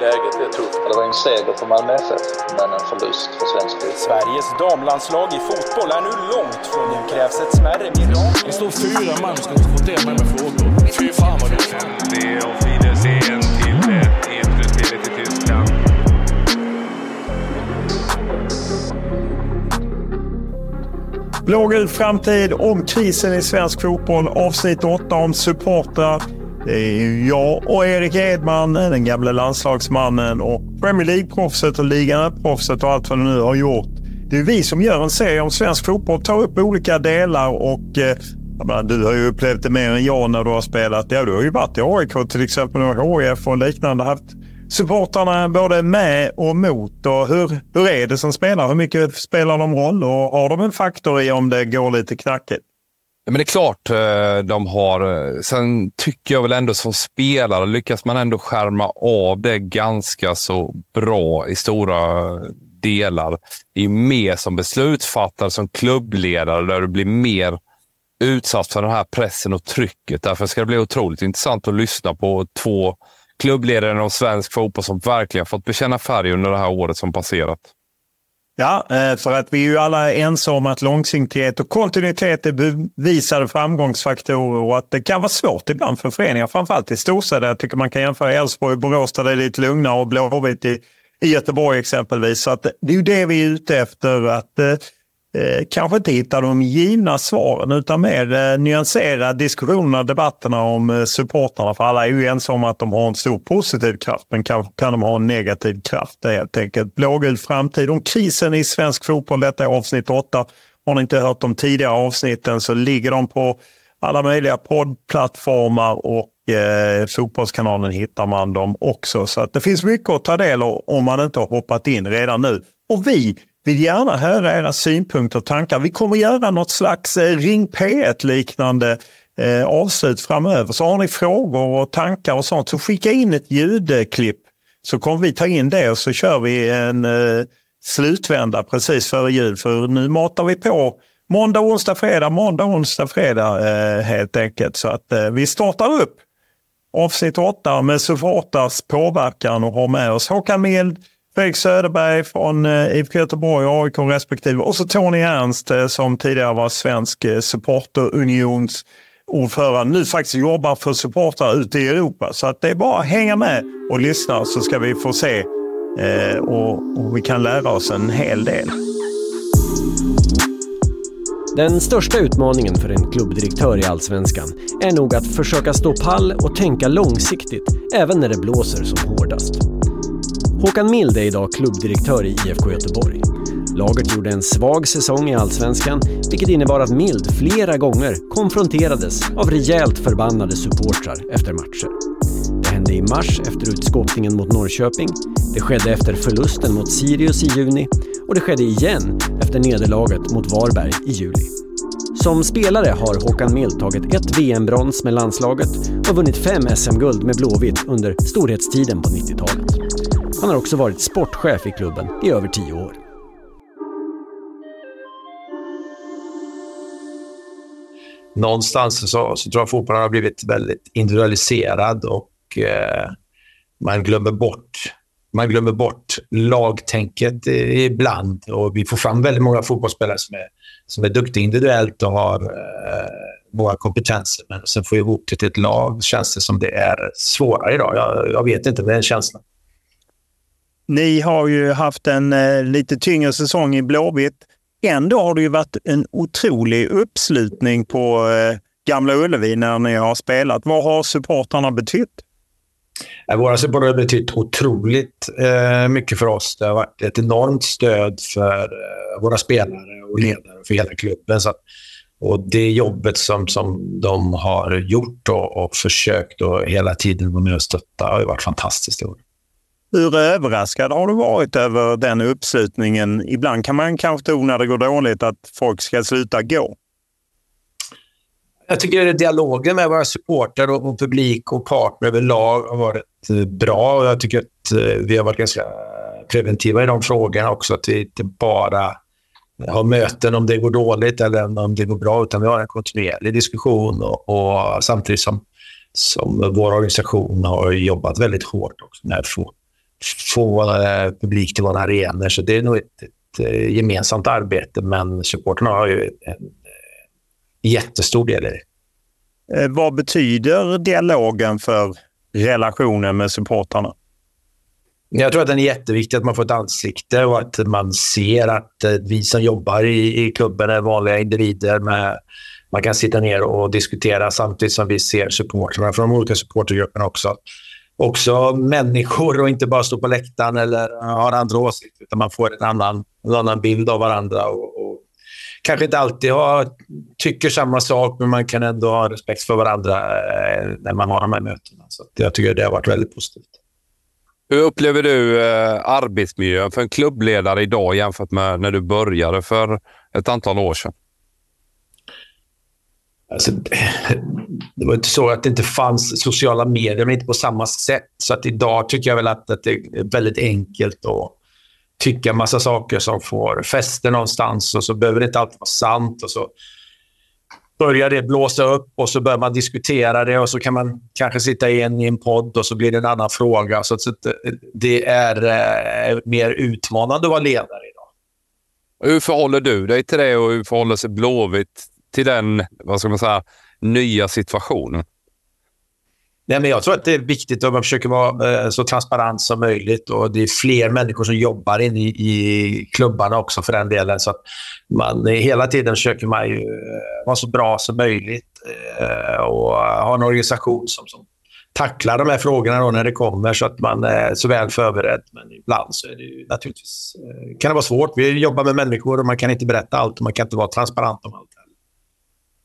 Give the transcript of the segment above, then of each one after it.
Läget är tufft. Det var en seger för Malmö FF, men en förlust för svensk fotboll. Sveriges damlandslag i fotboll är nu långt från nu krävs ett smärre mirakel. Det står fyra man och ska diskutera med mig frågor. Fy fan vad. Det är auf Wiedersehen till 1-1 till Tyskland. Blågul framtid om krisen i svensk fotboll. Avsnitt 8 om supportrar. Det är jag och Erik Edman, den gamla landslagsmannen och Premier League-proffset och ligan proffset och allt vad det nu har gjort. Det är vi som gör en serie om svensk fotboll, tar upp olika delar och eh, menar, du har ju upplevt det mer än jag när du har spelat. Ja, du har ju varit i AIK till exempel och HIF och liknande. Haft supportrarna både med och mot. Och hur, hur är det som spelar? Hur mycket spelar de roll? Och har de en faktor i om det går lite knackigt? Men det är klart eh, de har. Eh, sen tycker jag väl ändå som spelare lyckas man ändå skärma av det ganska så bra i stora delar. Det är mer som beslutsfattare, som klubbledare, där du blir mer utsatt för den här pressen och trycket. Därför ska det bli otroligt intressant att lyssna på två klubbledare inom svensk fotboll som verkligen fått bekänna färg under det här året som passerat. Ja, eh, för att vi är ju alla ense om att långsiktighet och kontinuitet är bevisade framgångsfaktorer och att det kan vara svårt ibland för föreningar, framförallt i storstäder. Jag tycker man kan jämföra Elfsborg och Borås där det är lite lugnare och Blåvitt i, i Göteborg exempelvis. Så att det är ju det vi är ute efter. att eh, eh, Kanske inte hitta de givna svaren utan mer eh, nyansera diskussionerna och debatterna om eh, supportrarna. För alla är ju ensamma om att de har en stor positiv kraft men kanske kan de ha en negativ kraft. Det är helt enkelt blågul framtid. Om krisen i svensk fotboll, detta är avsnitt 8. Har ni inte hört de tidigare avsnitten så ligger de på alla möjliga poddplattformar och eh, Fotbollskanalen hittar man dem också. Så att det finns mycket att ta del av om man inte har hoppat in redan nu. Och vi vill gärna höra era synpunkter och tankar. Vi kommer göra något slags eh, Ring P1-liknande eh, avslut framöver. Så har ni frågor och tankar och sånt så skicka in ett ljudklipp så kommer vi ta in det och så kör vi en eh, slutvända precis före jul. För nu matar vi på måndag, onsdag, fredag, måndag, onsdag, fredag eh, helt enkelt. Så att eh, vi startar upp avsnitt 8 med Sufatas påverkan och har med oss Håkan Mild, Fredrik Söderberg från eh, IFK Göteborg och AIK respektive. Och så Tony Ernst eh, som tidigare var svensk eh, supporterunions ordförande. Nu faktiskt jobbar för supportrar ute i Europa. Så att det är bara att hänga med och lyssna så ska vi få se eh, och, och vi kan lära oss en hel del. Den största utmaningen för en klubbdirektör i Allsvenskan är nog att försöka stå pall och tänka långsiktigt även när det blåser som hårdast. Håkan Mild är idag klubbdirektör i IFK Göteborg. Laget gjorde en svag säsong i Allsvenskan, vilket innebar att Mild flera gånger konfronterades av rejält förbannade supportrar efter matcher. Det hände i mars efter utskåpningen mot Norrköping, det skedde efter förlusten mot Sirius i juni och det skedde igen efter nederlaget mot Varberg i juli. Som spelare har Håkan Mild tagit ett VM-brons med landslaget och vunnit fem SM-guld med Blåvitt under storhetstiden på 90-talet. Han har också varit sportchef i klubben i över tio år. någonstans så, så tror jag fotbollen har blivit väldigt individualiserad och eh, man glömmer bort man glömmer bort lagtänket ibland och vi får fram väldigt många fotbollsspelare som är, som är duktiga individuellt och har eh, våra kompetenser. Men sen få ihop det till ett lag känns det som det är svårare idag. Jag, jag vet inte, det är en känsla. Ni har ju haft en eh, lite tyngre säsong i Blåvitt. Ändå har det ju varit en otrolig uppslutning på eh, Gamla Ullevi när ni har spelat. Vad har supportrarna betytt? Våra supportrar har betytt otroligt eh, mycket för oss. Det har varit ett enormt stöd för eh, våra spelare och ledare för hela klubben. Så att, och det jobbet som, som de har gjort och, och försökt och hela tiden vara med och stötta har ju varit fantastiskt i år. Hur överraskad har du varit över den uppslutningen? Ibland kan man kanske tro när det går dåligt att folk ska sluta gå. Jag tycker att dialogen med våra supportrar och, publik och partner överlag har varit eh, bra. Och jag tycker att eh, vi har varit ganska preventiva i de frågorna också. Att vi inte bara har möten om det går dåligt eller om det går bra, utan vi har en kontinuerlig diskussion och, och samtidigt som, som vår organisation har jobbat väldigt hårt också med att få, eh, publik till våra arenor. Så det är nog ett, ett gemensamt arbete, men supporterna har ju en jättestor del i det. Eh, vad betyder dialogen för relationen med supportrarna? Jag tror att den är jätteviktig, att man får ett ansikte och att man ser att eh, vi som jobbar i, i klubben är vanliga individer. Med, man kan sitta ner och diskutera samtidigt som vi ser supportrarna från de olika supportergrupperna också. Också människor och inte bara stå på läktaren eller har andra åsikter, utan man får en annan, en annan bild av varandra och, och kanske inte alltid har, tycker samma sak, men man kan ändå ha respekt för varandra eh, när man har de här mötena. Så jag tycker det har varit väldigt positivt. Hur upplever du eh, arbetsmiljön för en klubbledare idag jämfört med när du började för ett antal år sedan? Alltså, det var inte så att det inte fanns sociala medier, men inte på samma sätt. Så att idag tycker jag väl att, att det är väldigt enkelt att tycka massa saker som får fäste någonstans och så behöver det inte alltid vara sant. Och så börjar det blåsa upp och så börjar man diskutera det och så kan man kanske sitta in i en podd och så blir det en annan fråga. Så det är eh, mer utmanande att vara ledare idag. Hur förhåller du dig till det och hur förhåller sig Blåvitt till den vad ska man säga, nya situationen? Nej, men jag tror att det är viktigt att man försöker vara eh, så transparent som möjligt. och Det är fler människor som jobbar inne i, i klubbarna också för den delen. Så att man, eh, hela tiden försöker man ju eh, vara så bra som möjligt och ha en organisation som, som tacklar de här frågorna då när det kommer så att man är så väl förberedd. Men ibland så är det ju naturligtvis, kan det vara svårt. Vi jobbar med människor och man kan inte berätta allt och man kan inte vara transparent om allt.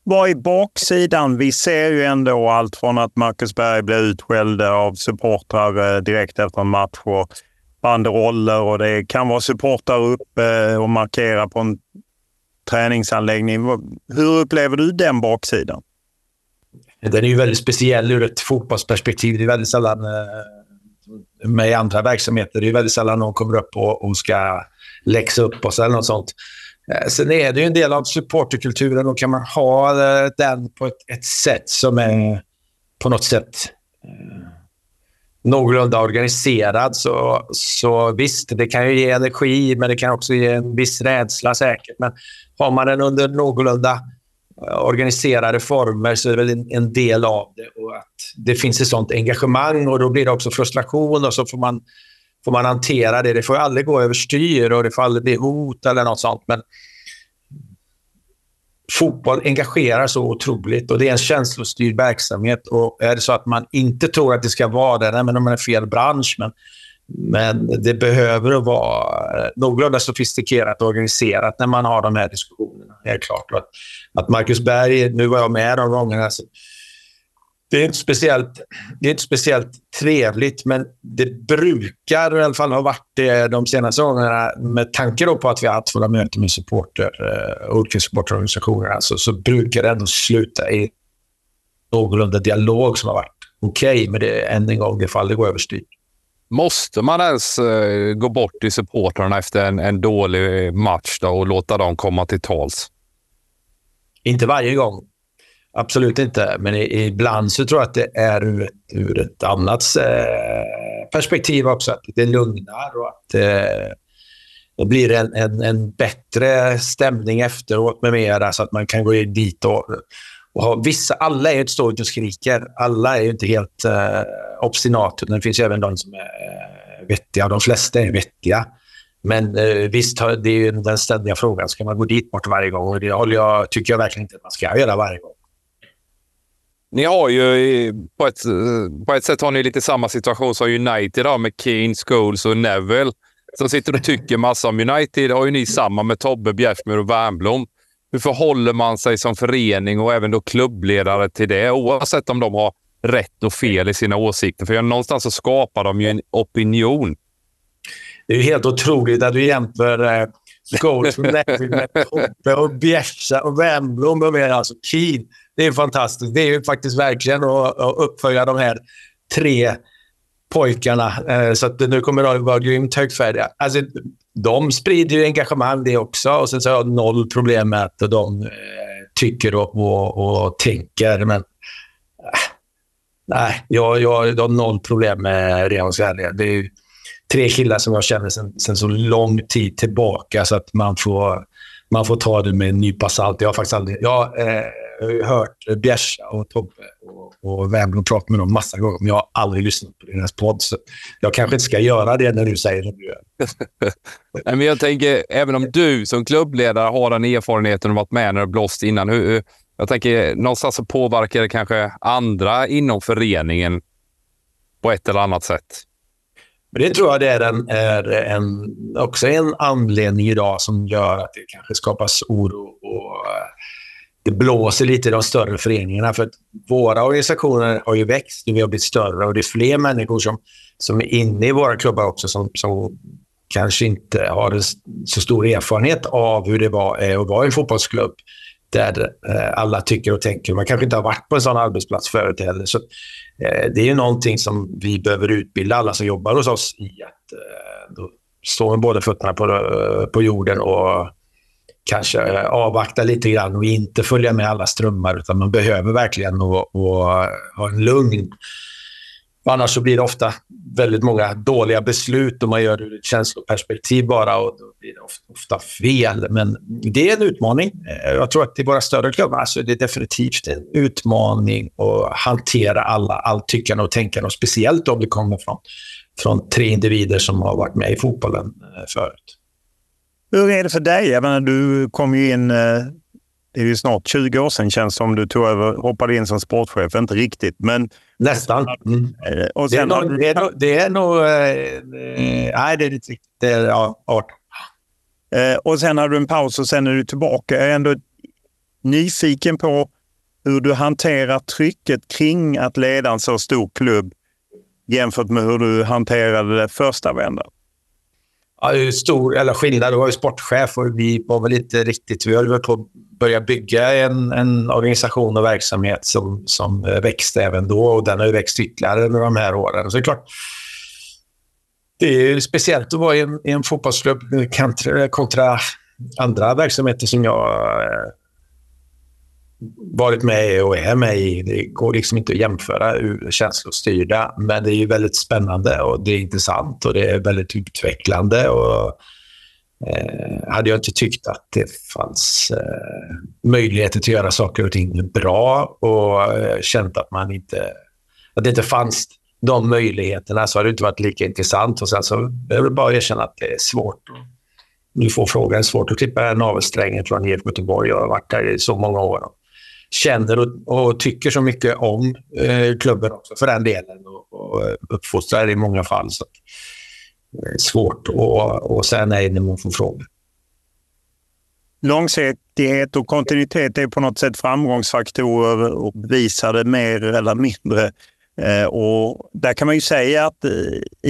Vad är baksidan? Vi ser ju ändå allt från att Marcus Berg blir utskälld av supportrar eh, direkt efter en match och banderoller och det kan vara supportrar uppe eh, och markera på en träningsanläggning. Hur upplever du den baksidan? Den är ju väldigt speciell ur ett fotbollsperspektiv. Det är väldigt sällan eh, med andra verksamheter. Det är väldigt sällan någon kommer upp och, och ska läxa upp oss eller något sånt. Eh, sen är det ju en del av supporterkulturen och kan man ha eh, den på ett, ett sätt som är på något sätt eh, någorlunda organiserad så, så visst, det kan ju ge energi men det kan också ge en viss rädsla säkert. Men har man den under någorlunda organiserade former så är det väl en, en, del av det. Och att det finns ett sånt engagemang och då blir det också frustration och så får man får man hantera det. Det får aldrig gå överstyr och det får aldrig bli hot eller något sånt. Men fotboll engagerar så otroligt och det är en känslostyrd verksamhet. Och är det så att man inte tror att det ska vara det, nej, men man är fel bransch. Men, men det behöver vara någorlunda sofistikerat och organiserat när man har de här diskussionerna. Helt klart. att, att Marcus Berg, nu var jag med de gångerna, det är inte speciellt, det är inte speciellt trevligt, men det brukar i alla fall ha varit det de senaste åren. Med tanke på att vi har haft våra möten med supporter, uh, olika supporterorganisationer, alltså, så brukar det ändå sluta i någorlunda dialog som har varit okej. Okay, men det är än en gång, det får aldrig gå överstyr. Måste man ens uh, gå bort till supportrarna efter en, en dålig match då, och låta dem komma till tals? Inte varje gång. Absolut inte. Men i, ibland så tror jag att det är ur ett, ur ett annat eh, perspektiv också. Att det lugnar och att eh, det blir en, en, en, bättre stämning efteråt med mera så att man kan gå dit och, och ha vissa... Alla är ju inte står och skriker. Alla är ju inte helt eh, obstinata. Det finns ju även de som är eh, vettiga. De flesta är vettiga. Men eh, visst, det är ju den ständiga frågan. Ska man gå dit bort varje gång? Och det håller jag, tycker jag verkligen inte att man ska göra varje gång. Ni har ju på ett, på ett sätt har ni lite samma situation som United har med Keane, Scholes och Neville som sitter och tycker massa om United. har ju ni samma med Tobbe, Bjärsmyr och Wernbloom. Hur förhåller man sig som förening och även då klubbledare till det oavsett om de har rätt och fel i sina åsikter? För någonstans så skapar de ju en opinion. Det är ju helt otroligt att du jämför eh, Scholes med Tobbe och Bjärsa och Wernbloom och med alltså Keane det är fantastiskt. Det är ju faktiskt verkligen att, att uppfölja de här tre pojkarna. Eh, så att nu kommer de vara grymt högfärdiga. Alltså, de sprider ju engagemang det också och sen så har jag noll problem med att de eh, tycker och, och, och tänker. Men eh, nej, jag, jag har noll problem med Reons ärlighet. Det är ju tre killar som jag känner sedan så lång tid tillbaka så att man får, man får ta det med en nypa salt. Jag har faktiskt aldrig... Jag, eh, jag har ju hört Bjärsa och Tobbe och, och Wernbloom prata med dem massa gånger, men jag har aldrig lyssnat på deras podd. Så jag kanske inte ska göra det när du säger det. Nej, men jag tänker, även om du som klubbledare har den erfarenheten och varit med när det blåst innan. Hur, jag tänker, någonstans så påverkar det kanske andra inom föreningen på ett eller annat sätt. Men det tror jag det är, en, är en, också en anledning idag som gör att det kanske skapas oro och eh, det blåser lite i de större föreningarna. För att våra organisationer har ju växt och vi har blivit större och det är fler människor som, som är inne i våra klubbar också som, som kanske inte har så stor erfarenhet av hur det var eh, att vara i en fotbollsklubb där eh, alla tycker och tänker. Man kanske inte har varit på en sån arbetsplats förut heller. Så, Eh, det är ju någonting som vi behöver utbilda alla som jobbar hos oss i. Att eh, stå med båda fötterna på, eh, på jorden och kanske avvakta lite grann och inte följa med alla strömmar, utan man behöver verkligen och, och ha en lugn. Annars så blir det ofta väldigt många dåliga beslut och man gör det ur ett känsloperspektiv bara och då blir det ofta, fel. Men det är en utmaning. Eh, jag tror att i våra större klubbar alltså, så är det definitivt en utmaning att hantera alla, allt tyckande och tänkande och speciellt om det kommer från, från tre individer som har varit med i fotbollen eh, förut. Hur är det för dig? Jag menar, du kom ju in, eh, det är ju snart 20 år sedan känns som du tog över, hoppade in som sportchef. Inte riktigt, men... Nästan. Mm. Eh, och sen det, är nog, det, är nog, det är nog... Eh, nej, det är inte riktigt. Det är ja, 18. Eh, och sen hade du en paus och sen är du tillbaka. Jag är ändå nyfiken på hur du hanterar trycket kring att leda en så stor klubb jämfört med hur du hanterade det första vändan ja, stor eller skillnad. Du var ju sportchef och vi var väl inte riktigt... Vi höll på att börja bygga en, en organisation och verksamhet som, som eh, växte även då och den har ju växt ytterligare under de här åren. Så det är klart, det är speciellt att vara i en, i en fotbollsklubb kontra, kontra andra verksamheter som jag eh, varit med och är med i. Det går liksom inte att jämföra känslostyrda, men det är ju väldigt spännande och det är intressant och det är väldigt utvecklande. Och, eh, hade jag inte tyckt att det fanns eh, möjligheter till att göra saker och ting bra och eh, känt att man inte, att det inte fanns de möjligheterna så hade det inte varit lika intressant. Och sen så är det bara erkänna att det är svårt. Nu får frågan, är svårt att klippa navelsträngen från IFK Göteborg. Jag har varit där i så många år känner och, och, tycker så mycket om eh, klubben också för den delen och, och uppfostrar i många fall. Så det är eh, svårt att säga nej när man får frågor. Långsiktighet och kontinuitet är på något sätt framgångsfaktorer och bevisade mer eller mindre. Eh, och där kan man ju säga att eh,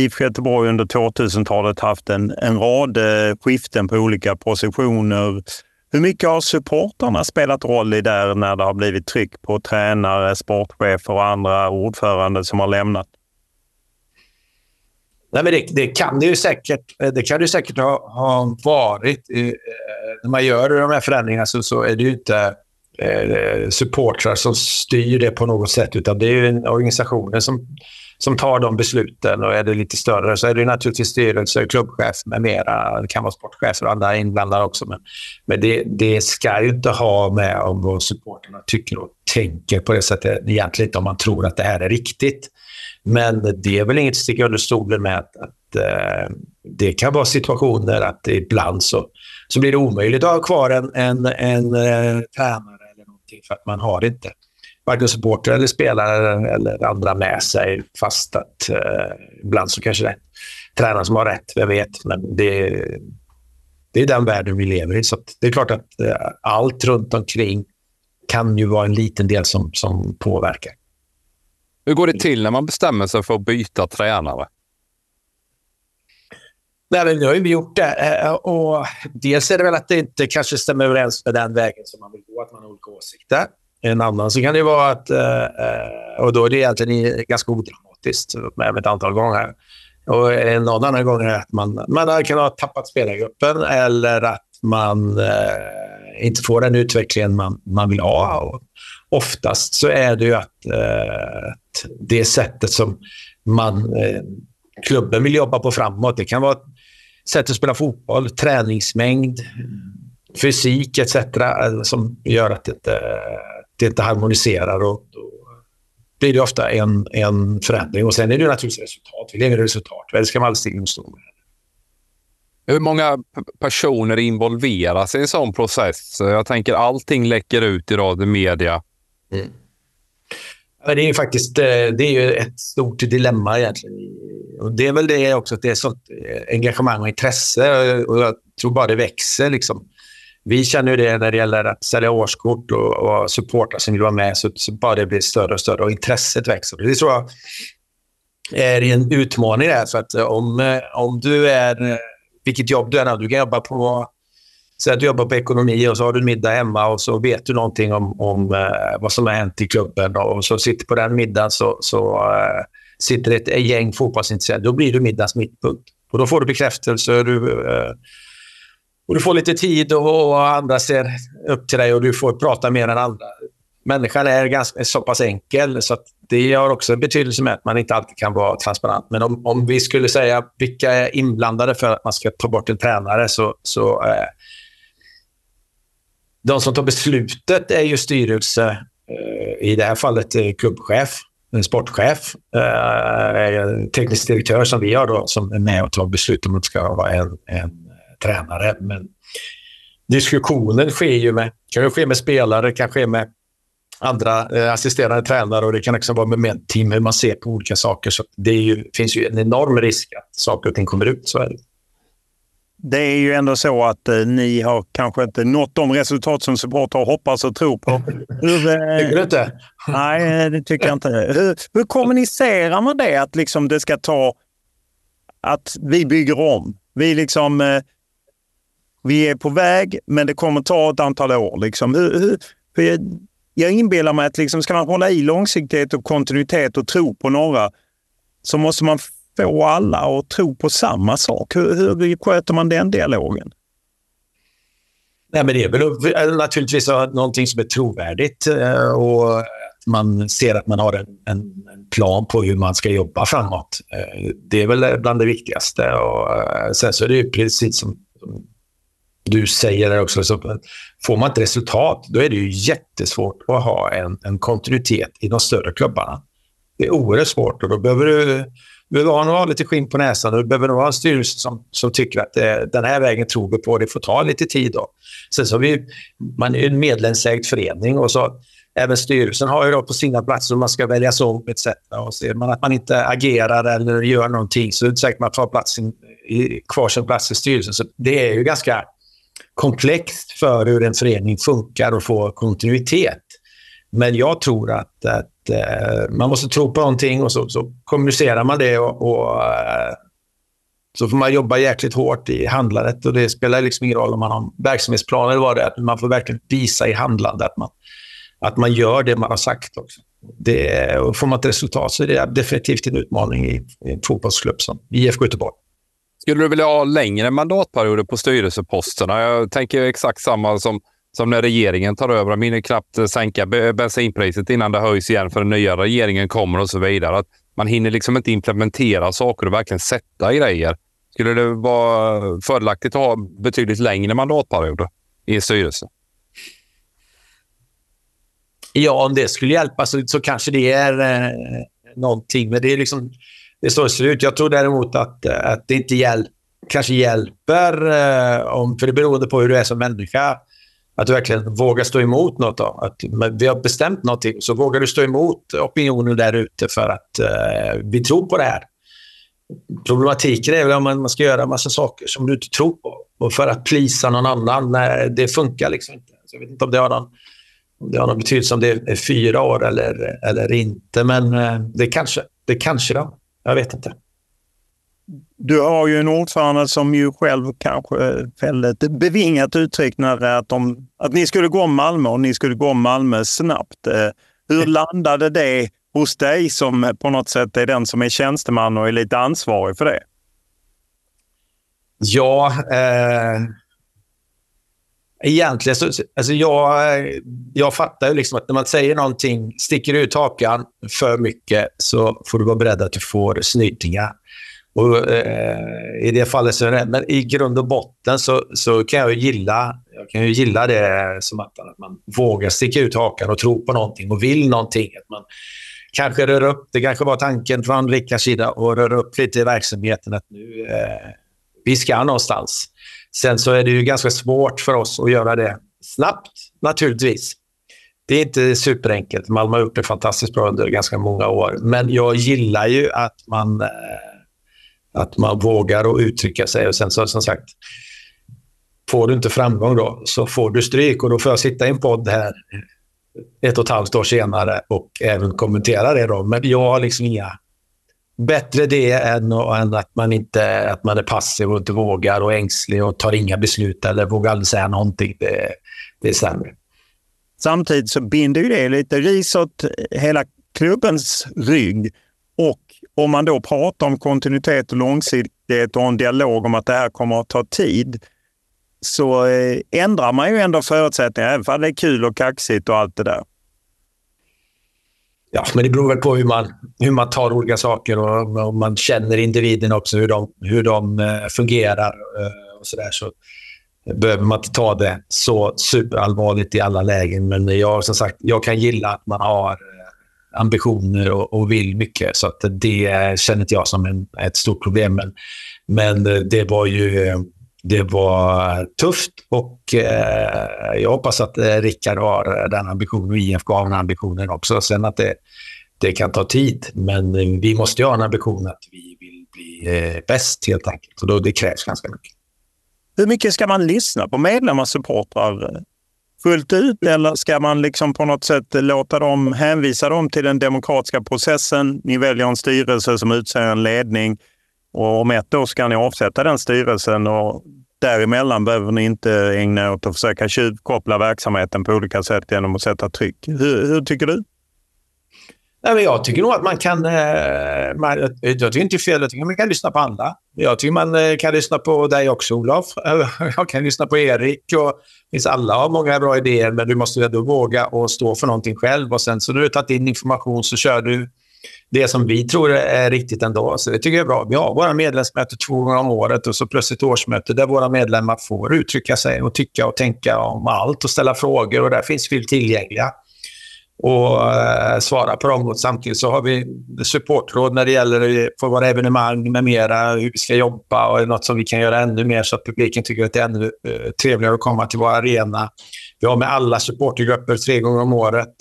IFK Göteborg under 2000-talet haft en, en rad eh, skiften på olika positioner hur mycket har supportarna spelat roll i där när det har blivit tryck på tränare, sportchefer och andra ordförande som har lämnat? Nej, men det, det, kan det ju säkert, det kan det säkert ha, ha varit. Eh, när man gör de här förändringarna så, så är det ju inte eh, supportrar som styr det på något sätt, utan det är ju organisationen som, som tar de besluten. Och är det lite större så är det naturligtvis styrelse, klubbchef med mera. Det kan vara sportchefer och andra inblandade också. Men, men det, det ska ju inte ha med om vad supporterna tycker och tänker på det sättet. Egentligen inte om man tror att det här är riktigt. Men det är väl inget att sticka under stolen med att, att eh, det kan vara situationer att ibland så, så blir det omöjligt att ha kvar en, en, en en tränare eller någonting för att man har inte varken supporter eller spelare eller andra med sig. Fast att uh, ibland så kanske det är tränaren som har rätt, vem vet. Men det, det är den världen vi lever i. Så det är klart att uh, allt runt omkring kan ju vara en liten del som, som påverkar. Hur går det till när man bestämmer sig för att byta tränare? Nej, men nu har vi gjort det. Eh, och dels är det väl att det inte kanske stämmer överens med den vägen som man vill gå, att man har olika åsikter. En annan så kan det vara att, eh, eh, och då är det egentligen ganska odramatiskt med ett antal gånger. Och en annan gång är att man, man kan ha tappat spelargruppen eller att man eh, inte får den utvecklingen man, man vill ha. Och oftast så är det ju att eh, det sättet som man, eh, klubben vill jobba på framåt. Det kan vara sätt att spela fotboll, träningsmängd, fysik etc. Eh, som gör att det inte, det inte harmoniserar. Och då blir det ofta en, en förändring. Och Sen är det naturligtvis resultat. Vi lever i resultat. Det ska man aldrig sticka under hur många personer involveras i en sån process? Jag tänker allting läcker ut i media. Mm. Det är ju faktiskt eh, det är ju ett stort dilemma egentligen. Och det är väl det också, att det är sånt eh, engagemang och intresse och jag tror bara det växer. Liksom. Vi känner ju det när det gäller att sälja årskort och, och supportrar som vill vara med, så, så bara det blir större och större och intresset växer. Det tror jag är en utmaning där, för att eh, om, eh, om du är, eh, vilket jobb du än har. du kan jobba på så att du jobbar på ekonomi och så har du en middag hemma och så vet du någonting om, om eh, vad som har hänt i klubben. Och så sitter på den middagen så, så eh, sitter ett gäng fotbollsintresserade. Då blir du middagens mittpunkt. Och då får du bekräftelse. Du, eh, och du får lite tid och, och, andra ser upp till dig och du får prata mer än andra. Människan är ganska, så pass enkel så att det har också en betydelse med att man inte alltid kan vara transparent. Men om, om vi skulle säga vilka är inblandade för att man ska ta bort en tränare så, så eh, de som tar beslutet är ju styrelse, eh, i det här fallet eh, klubbchef, en sportchef, eh, teknisk direktör som vi har då, som är med och tar beslut om att det ska vara en, en tränare. Men diskussionen sker ju med, kan ju ske med spelare, kan ske med andra eh, assisterande tränare och det kan också vara med, med team, hur man ser på olika saker. Så det ju, finns ju en enorm risk att saker och ting kommer ut. Så är det det är ju ändå så att eh, ni har kanske inte nått de resultat som supportrar hoppas och tror på. Hur, eh, tycker du inte? Nej, det tycker jag inte. Hur, hur kommunicerar man det? Att liksom det ska ta... Att vi bygger om. Vi liksom... Eh, vi är på väg, men det kommer ta ett antal år. Liksom. Hur, hur, jag inbillar mig att liksom, ska man hålla i långsiktighet och kontinuitet och tro på några så måste man få alla att tro på samma sak? Hur, hur sköter man den dialogen? Nej, men det är väl naturligtvis någonting som är trovärdigt eh, och man ser att man har en, en, plan på hur man ska jobba framåt. Eh, det är väl bland det viktigaste. Och eh, sen så är det ju precis som du säger också, så får man ett resultat, då är det ju jättesvårt att ha en, en kontinuitet i de större klubbarna. Det är oerhört svårt och då behöver du du behöver ha lite skinn på näsan du behöver nog ha en styrelse som, som tycker att det, den här vägen tror vi på. Det får ta lite tid. Då. Sen så har vi, man är en medlemsägd förening och så även styrelsen har ju då på sina platser man ska väljas om etc. Och ser man att man inte agerar eller gör någonting så är det inte säkert man tar plats i, kvar sin plats i styrelsen. Så det är ju ganska komplext för hur en förening funkar och får kontinuitet. Men jag tror att, att eh, man måste tro på någonting och så, så kommunicerar man det och, och eh, så får man jobba jäkligt hårt i handlandet och det spelar liksom ingen roll om man har verksamhetsplan eller vad det är. Man får verkligen visa i handlandet att man, att man gör det man har sagt också. Det, och får man ett resultat så är det definitivt en utmaning i, i en fotbollsklubb som IFK Göteborg. Skulle du vilja ha längre mandatperioder på styrelseposterna? Jag tänker exakt samma som som när regeringen tar över. De hinner knappt sänka bensinpriset innan det höjs igen för den nya regeringen kommer och så vidare. Att man hinner liksom inte implementera saker och verkligen sätta grejer. Skulle det vara fördelaktigt att ha betydligt längre mandatperioder i en styrelse? Ja, om det skulle hjälpa så, så kanske det är eh, någonting. Men det är liksom det står slut. Jag tror däremot att, eh, att det inte hjäl kanske hjälper, eh, om, för det beror på hur du är som människa, att du verkligen vågar stå emot något. Då. Att, vi har bestämt någonting, så vågar du stå emot opinionen där ute för att eh, vi tror på det här. Problematiken är väl om man ska göra en massa saker som du inte tror på och för att plisa någon annan. Nej, det funkar liksom inte. Så jag vet inte om det har någon, om det har någon betydelse om det är fyra år eller, eller inte, men eh, det kanske det kanske det jag vet inte. Du har ju en ordförande som ju själv kanske fällde ett bevingat uttryck när att, de, att ni skulle gå om Malmö och ni skulle gå om Malmö snabbt. Eh, hur landade det hos dig som på något sätt är den som är tjänsteman och är lite ansvarig för det? Ja, eh, egentligen så... Alltså jag, jag fattar ju liksom att när man säger någonting, sticker ut hakan för mycket så får du vara beredd att du får snytingar. Och, eh, I det fallet så är det, men i grund och botten så, så kan jag gilla, jag kan ju gilla det som att, att man vågar sticka ut hakan och tro på någonting och vill någonting. Att man kanske rör upp, det kanske var tanken från Rickards sida, och röra upp lite i verksamheten att nu, eh, vi ska någonstans. Sen så är det ju ganska svårt för oss att göra det snabbt, naturligtvis. Det är inte superenkelt. Malmö har gjort det fantastiskt bra under ganska många år. Men jag gillar ju att man, eh, att man vågar och uttrycka sig. Och sen så som sagt, får du inte framgång då så får du stryk och då får jag sitta i en podd här ett och ett halvt år senare och även kommentera det. Då. Men jag har liksom inga bättre det än, än, att, man inte, att man är passiv och inte vågar och ängslig och tar inga beslut eller vågar aldrig säga någonting. Det, det är sämre. Samtidigt så binder ju det lite ris åt hela klubbens rygg. Och om man då pratar om kontinuitet och långsiktighet och en dialog om att det här kommer att ta tid så eh, ändrar man ju ändå förutsättningarna, även om det är kul och kaxigt och allt det där. Ja, men det beror väl på hur man, hur man tar olika saker och om man känner individen också, hur de, hur de eh, fungerar och och sådär. Så behöver man inte ta det så superallvarligt i alla lägen. Men jag, som sagt, jag kan gilla att man har eh, ambitioner och, och vill mycket. Så att det känner inte jag som en, ett stort problem. Men, men det var ju det var tufft och eh, jag hoppas att eh, Rickard har eh, den ambitionen och IFK har den ambitionen också. Sen att det, det kan ta tid, men eh, vi måste ju ha en ambition att vi vill bli eh, bäst helt enkelt. Och då, det krävs ganska mycket. Hur mycket ska man lyssna på medlemmar och supportrar fullt ut eller ska man liksom på något sätt låta dem, hänvisa dem till den demokratiska processen? Ni väljer en styrelse som utser en ledning och om ett år ska ni avsätta den styrelsen och däremellan behöver ni inte ägna er åt att försöka tjuvkoppla verksamheten på olika sätt genom att sätta tryck. Hur, hur tycker du? Nej, men jag tycker nog att man kan... Eh, man, jag tycker inte fel. Jag tycker man kan lyssna på alla. Jag tycker man eh, kan lyssna på dig också, Olof. Jag kan lyssna på Erik. Och, finns alla har många bra idéer, men du måste ändå våga och stå för någonting själv. Och sen så när du har tagit in information så kör du det som vi tror är riktigt ändå. Så det tycker jag är bra. Vi har våra medlemsmöten två gånger om året och så plötsligt årsmöte där våra medlemmar får uttrycka sig och tycka och tänka om allt och ställa frågor och där finns vi tillgängliga och eh, svara på dem. Och samtidigt så har vi supportråd när det gäller på våra evenemang med mera, hur vi ska jobba och något som vi kan göra ännu mer så att publiken tycker att det är ännu eh, trevligare att komma till vår arena. Vi har med alla supportergrupper tre gånger om året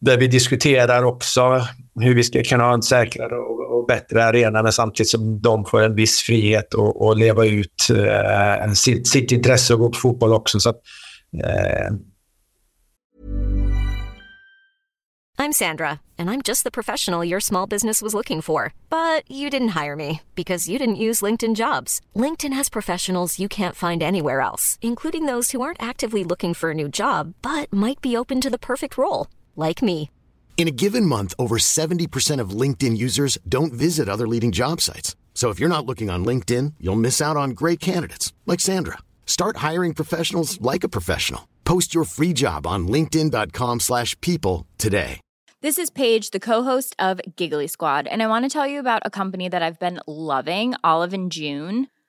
där vi diskuterar också hur vi ska kunna ha en säkrare och, och bättre arena, men samtidigt som de får en viss frihet att leva ut eh, sitt, sitt intresse och gå på fotboll också. Så att, eh. I'm Sandra, and I'm just the professional your small business was looking for. But you didn't hire me because you didn't use LinkedIn jobs. LinkedIn has professionals you can't find anywhere else, including those who aren't actively looking for a new job, but might be open to the perfect role, like me. In a given month, over 70% of LinkedIn users don't visit other leading job sites. So if you're not looking on LinkedIn, you'll miss out on great candidates like Sandra. Start hiring professionals like a professional. Post your free job on linkedin.com/people today. This is Paige, the co-host of Giggly Squad, and I want to tell you about a company that I've been loving, Olive and June.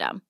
system.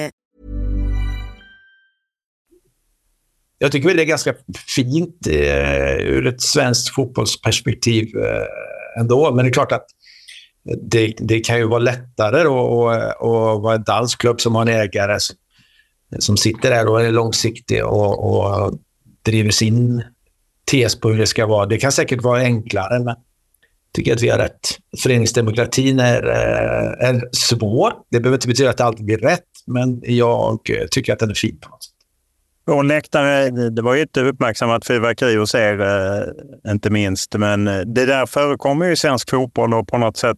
Jag tycker väl det är ganska fint eh, ur ett svenskt fotbollsperspektiv eh, ändå. Men det är klart att det, det kan ju vara lättare att vara en dansk klubb som har en ägare som, som sitter där och är långsiktig och, och driver sin tes på hur det ska vara. Det kan säkert vara enklare, men jag tycker att vi har rätt. Föreningsdemokratin är, eh, är svår. Det behöver inte betyda att det alltid blir rätt, men jag tycker att den är fin på något sätt. Vår läktare, det var ju ett uppmärksammat fyrverkeri hos er, eh, inte minst. Men eh, det där förekommer ju i svensk fotboll och på något sätt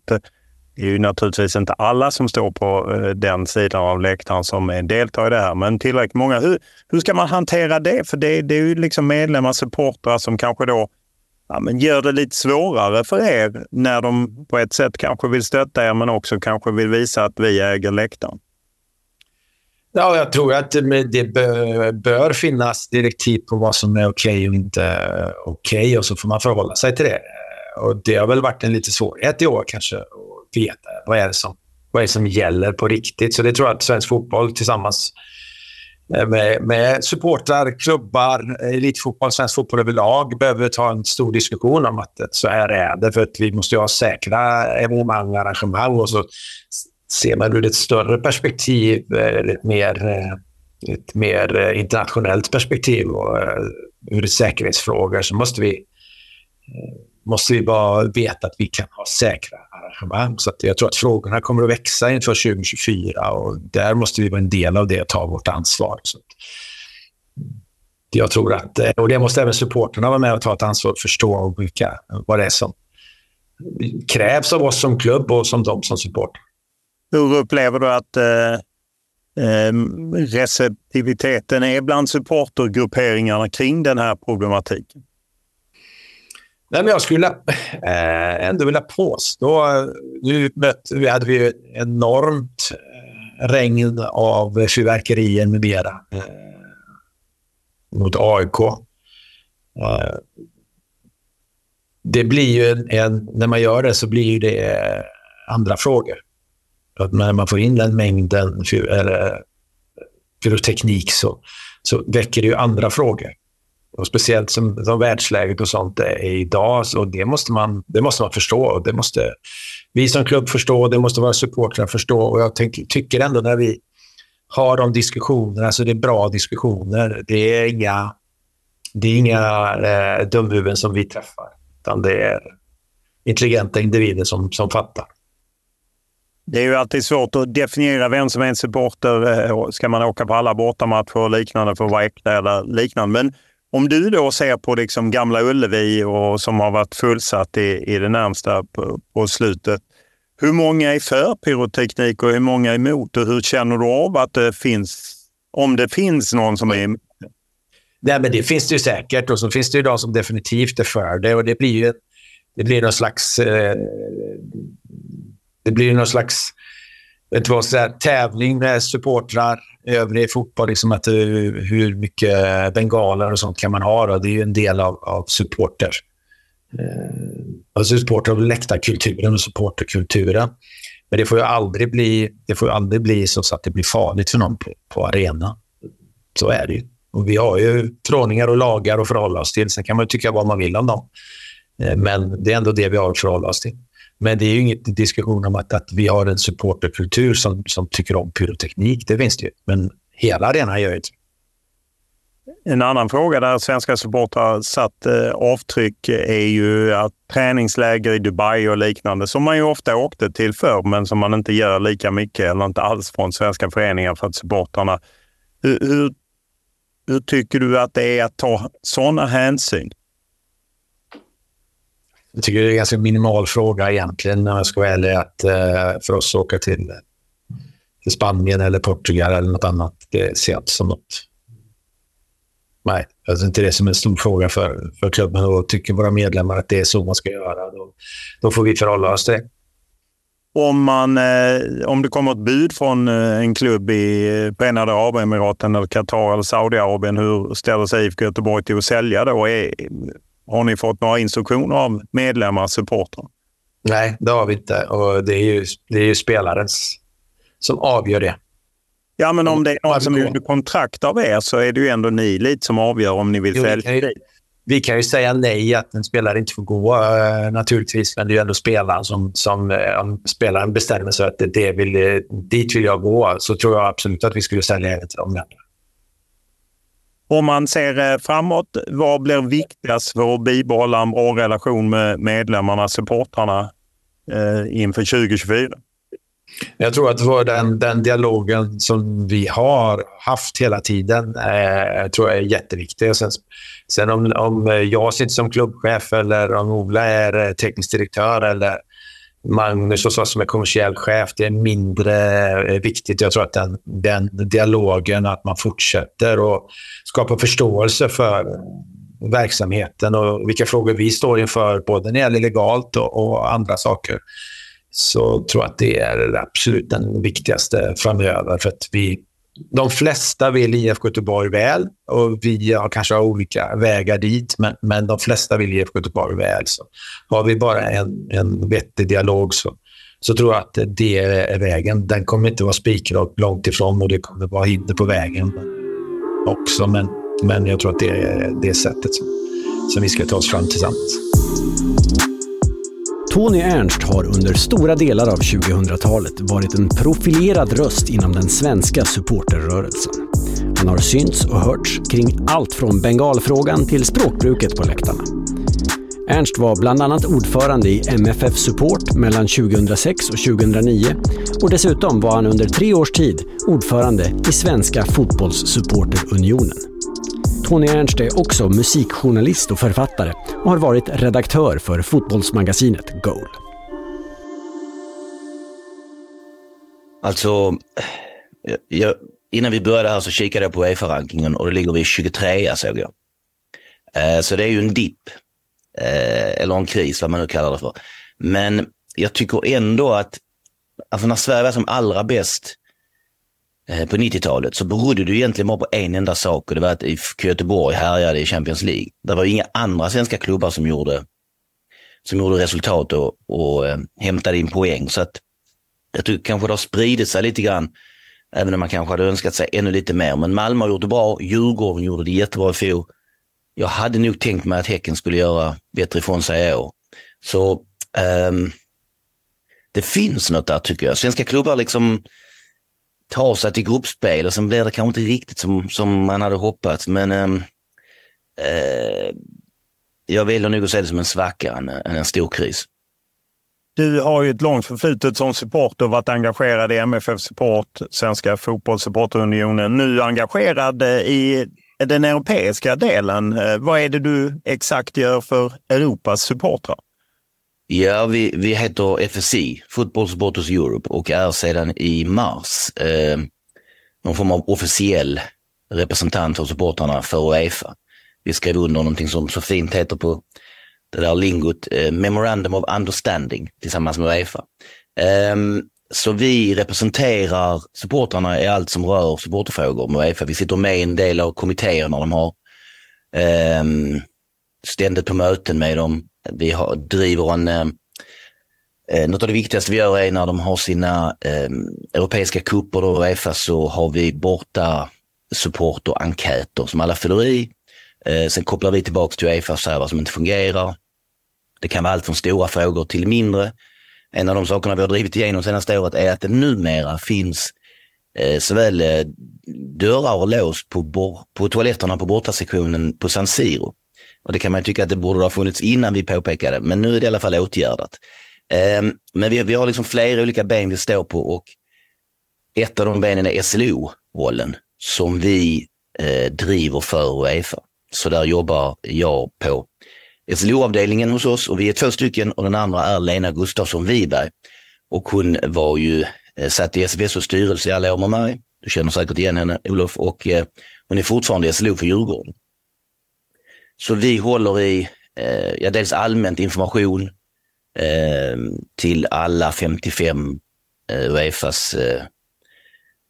det är ju naturligtvis inte alla som står på eh, den sidan av läktaren som deltar i det här, men tillräckligt många. Hur, hur ska man hantera det? För det, det är ju liksom medlemmar, supportrar som kanske då ja, men gör det lite svårare för er när de på ett sätt kanske vill stötta er, men också kanske vill visa att vi äger läktaren. Ja, jag tror att eh, det bör, finnas direktiv på vad som är okej okay och inte eh, okej okay, och så får man förhålla sig till det. Eh, och Det har väl varit en lite svårighet i år kanske att veta vad är det som, vad är det som gäller på riktigt. Så det tror jag att svensk fotboll tillsammans med, med supportrar, klubbar, elitfotboll, svensk fotboll överlag behöver ta en stor diskussion om att så här är det. För att vi måste ha säkra evenemang och arrangemang och så ser man ur ett större perspektiv, eh, ett mer, eh, ett mer eh, internationellt perspektiv och ur säkerhetsfrågor så måste vi, måste vi bara veta att vi kan ha säkra arrangemang. Så jag tror att frågorna kommer att växa inför 2024 och där måste vi vara en del av det och ta vårt ansvar. Så mm, jag tror att, och det måste även supporterna vara med och ta ett ansvar och förstå vilka, vad det är som krävs av oss som klubb och som de som supportrar. Hur upplever du att eh, eh, receptiviteten är bland supportergrupperingarna kring den här problematiken? Nej, men jag skulle eh, ändå vilja påstå... Eh, nu mötte, hade vi ett enormt eh, regn av fyrverkerier med mera eh, mot AIK. Eh, det blir ju en, en, när man gör det så blir det andra frågor. Att när man får in den mängden eh, pyroteknik så, så väcker det ju andra frågor. Och speciellt som, som världsläget och sånt är idag. Så det, måste man, det måste man förstå. Och det måste vi som klubb förstå. Det måste våra supportrar förstå. Och jag tänk, tycker ändå när vi har de diskussionerna så det är bra diskussioner. Det är inga, det är inga eh, dumhuvuden som vi träffar. Utan det är intelligenta individer som, som fattar. Det är ju alltid svårt att definiera vem som är en supporter. Eh, ska man åka på alla bortamatcher och liknande för att vara äkta eller liknande. Men om du då ser på liksom Gamla Ullevi och som har varit fullsatt i, i det närmsta på, på slutet. Hur många är för pyroteknik och hur många är emot? Och hur känner du av att det finns, om det finns någon som är emot? Nej, men det finns det ju säkert och så finns det ju de som definitivt är för det och det blir ju det blir någon slags eh, det blir någon slags vet vad, så här, tävling med supportrar övrig fotboll. Liksom att, eh, hur mycket bengaler och sånt kan man ha? Då? Det är ju en del av, av supporter. Eh, alltså supporter av läktarkulturen och supporterkulturen. Men det får ju aldrig bli, det får aldrig bli så att det blir farligt för någon på, på arena. Så är det ju. Och vi har ju förordningar och lagar att förhålla oss till. Sen kan man tycka vad man vill om dem. Eh, men det är ändå det vi har att förhålla oss till. Men det är ju inget diskussion om att, att vi har en supporterkultur som, som tycker om pyroteknik. Det finns det ju. Men hela arenan gör ju inte en annan fråga där svenska supportrar satt eh, avtryck är ju att träningsläger i Dubai och liknande som man ju ofta åkte till förr men som man inte gör lika mycket eller inte alls från svenska föreningar för att supportrarna. Hur, hur, hur tycker du att det är att ta sådana hänsyn? Jag tycker det är en ganska minimal fråga egentligen, när jag ska vara ärlig, att, eh, för oss att åka till, till Spanien eller Portugal eller något annat. Det ser jag inte som något. Nej, jag ser inte det som en stor fråga för, för klubben och tycker våra medlemmar att det är så man ska göra. Då, då får vi förhålla oss till det. Om, man, eh, om det kommer ett bud från eh, en klubb i eh, Förenade Arabemiraten, eller Qatar eller Saudiarabien, hur ställer sig IFK Göteborg till att sälja då? Är, har ni fått några instruktioner av medlemmar, supportrar? Nej, det har vi inte. Och det är ju, det är ju spelarens som avgör det. Ja, men om det är någon som är under kontrakt av er så är det ju ändå ni lite som avgör om ni vill sälja dit. Vi kan ju säga nej att en spelare inte får gå uh, naturligtvis, men det är ju ändå spelaren som, som uh, om spelaren bestämmer sig att det vill, uh, dit vill jag gå, så tror jag absolut att vi skulle sälja även till de länderna. Om man ser eh, framåt, vad blir viktigast för att bibehålla en bra relation med medlemmarna, supportrarna eh, inför 2024? Jag tror att den, den dialogen som vi har haft hela tiden eh, tror jag är jätteviktig. Sen, sen om, om jag sitter som klubbchef eller om Ola är eh, teknisk direktör eller Magnus och så som är kommersiell chef, det är mindre eh, viktigt. Jag tror att den, den dialogen, att man fortsätter och skapar förståelse för verksamheten och vilka frågor vi står inför, både när det gäller legalt och, och andra saker så tror jag att det är absolut den viktigaste framöver. För att vi, de flesta vill IFK Göteborg väl och vi har kanske olika vägar dit, men, men de flesta vill IFK Göteborg väl. Så har vi bara en, en vettig dialog så, så tror jag att det är vägen. Den kommer inte vara spikrak långt ifrån och det kommer vara hinder på vägen också. Men, men jag tror att det är det sättet som, som vi ska ta oss fram tillsammans. Tony Ernst har under stora delar av 2000-talet varit en profilerad röst inom den svenska supporterrörelsen. Han har synts och hörts kring allt från bengalfrågan till språkbruket på läktarna. Ernst var bland annat ordförande i MFF Support mellan 2006 och 2009 och dessutom var han under tre års tid ordförande i Svenska Fotbollssupporterunionen. Tony Ernst är också musikjournalist och författare och har varit redaktör för fotbollsmagasinet Goal. Alltså, jag, innan vi började här så kikade jag på Uefa-rankingen och då ligger vi 23 såg jag. Eh, så det är ju en dipp, eh, eller en kris vad man nu kallar det för. Men jag tycker ändå att, alltså när Sverige var som allra bäst Eh, på 90-talet så berodde det egentligen bara på en enda sak och det var att IFK Göteborg härjade i Champions League. Det var inga andra svenska klubbar som gjorde, som gjorde resultat och, och eh, hämtade in poäng. Så att jag tycker kanske det har spridit sig lite grann, även om man kanske hade önskat sig ännu lite mer. Men Malmö har gjort det bra, Djurgården gjorde det jättebra i fjol. Jag hade nog tänkt mig att Häcken skulle göra bättre ifrån sig i år. Så eh, det finns något där tycker jag. Svenska klubbar liksom ta sig till gruppspel och sen blir det kanske inte riktigt som, som man hade hoppats. Men ehm, eh, jag väljer nog att se det som en svacka än, än en stor kris. Du har ju ett långt förflutet som supporter och varit engagerad i MFF Support, Svenska Fotbollssupporterunionen. Nu engagerad i den europeiska delen. Eh, vad är det du exakt gör för Europas supportrar? Ja, vi, vi heter FSI, Football Supporters Europe, och är sedan i mars eh, någon form av officiell representant för supportrarna för Uefa. Vi skrev under någonting som så fint heter på det där lingot, eh, Memorandum of Understanding tillsammans med Uefa. Eh, så vi representerar supportrarna i allt som rör supporterfrågor med Uefa. Vi sitter med i en del av kommittéerna de har. Eh, ständigt på möten med dem. Vi har, driver en eh, eh, något av det viktigaste vi gör är när de har sina eh, europeiska kupper och Uefa så har vi borta support och enkäter som alla fyller i. Eh, sen kopplar vi tillbaka till Uefa och säger vad som inte fungerar. Det kan vara allt från stora frågor till mindre. En av de sakerna vi har drivit igenom senaste året är att det numera finns eh, såväl eh, dörrar och lås på, på toaletterna på bortasektionen på San Siro. Och det kan man tycka att det borde ha funnits innan vi påpekade, men nu är det i alla fall åtgärdat. Um, men vi, vi har liksom flera olika ben vi står på och ett av de benen är SLO-rollen som vi eh, driver för Uefa. Så där jobbar jag på SLO-avdelningen hos oss och vi är två stycken och den andra är Lena Gustafsson Wiberg. Och hon var ju eh, satt i SFSOs styrelse i alla år med mig. Du känner säkert igen henne Olof och eh, hon är fortfarande SLO för Djurgården. Så vi håller i eh, ja, dels allmänt information eh, till alla 55 eh, Uefas eh,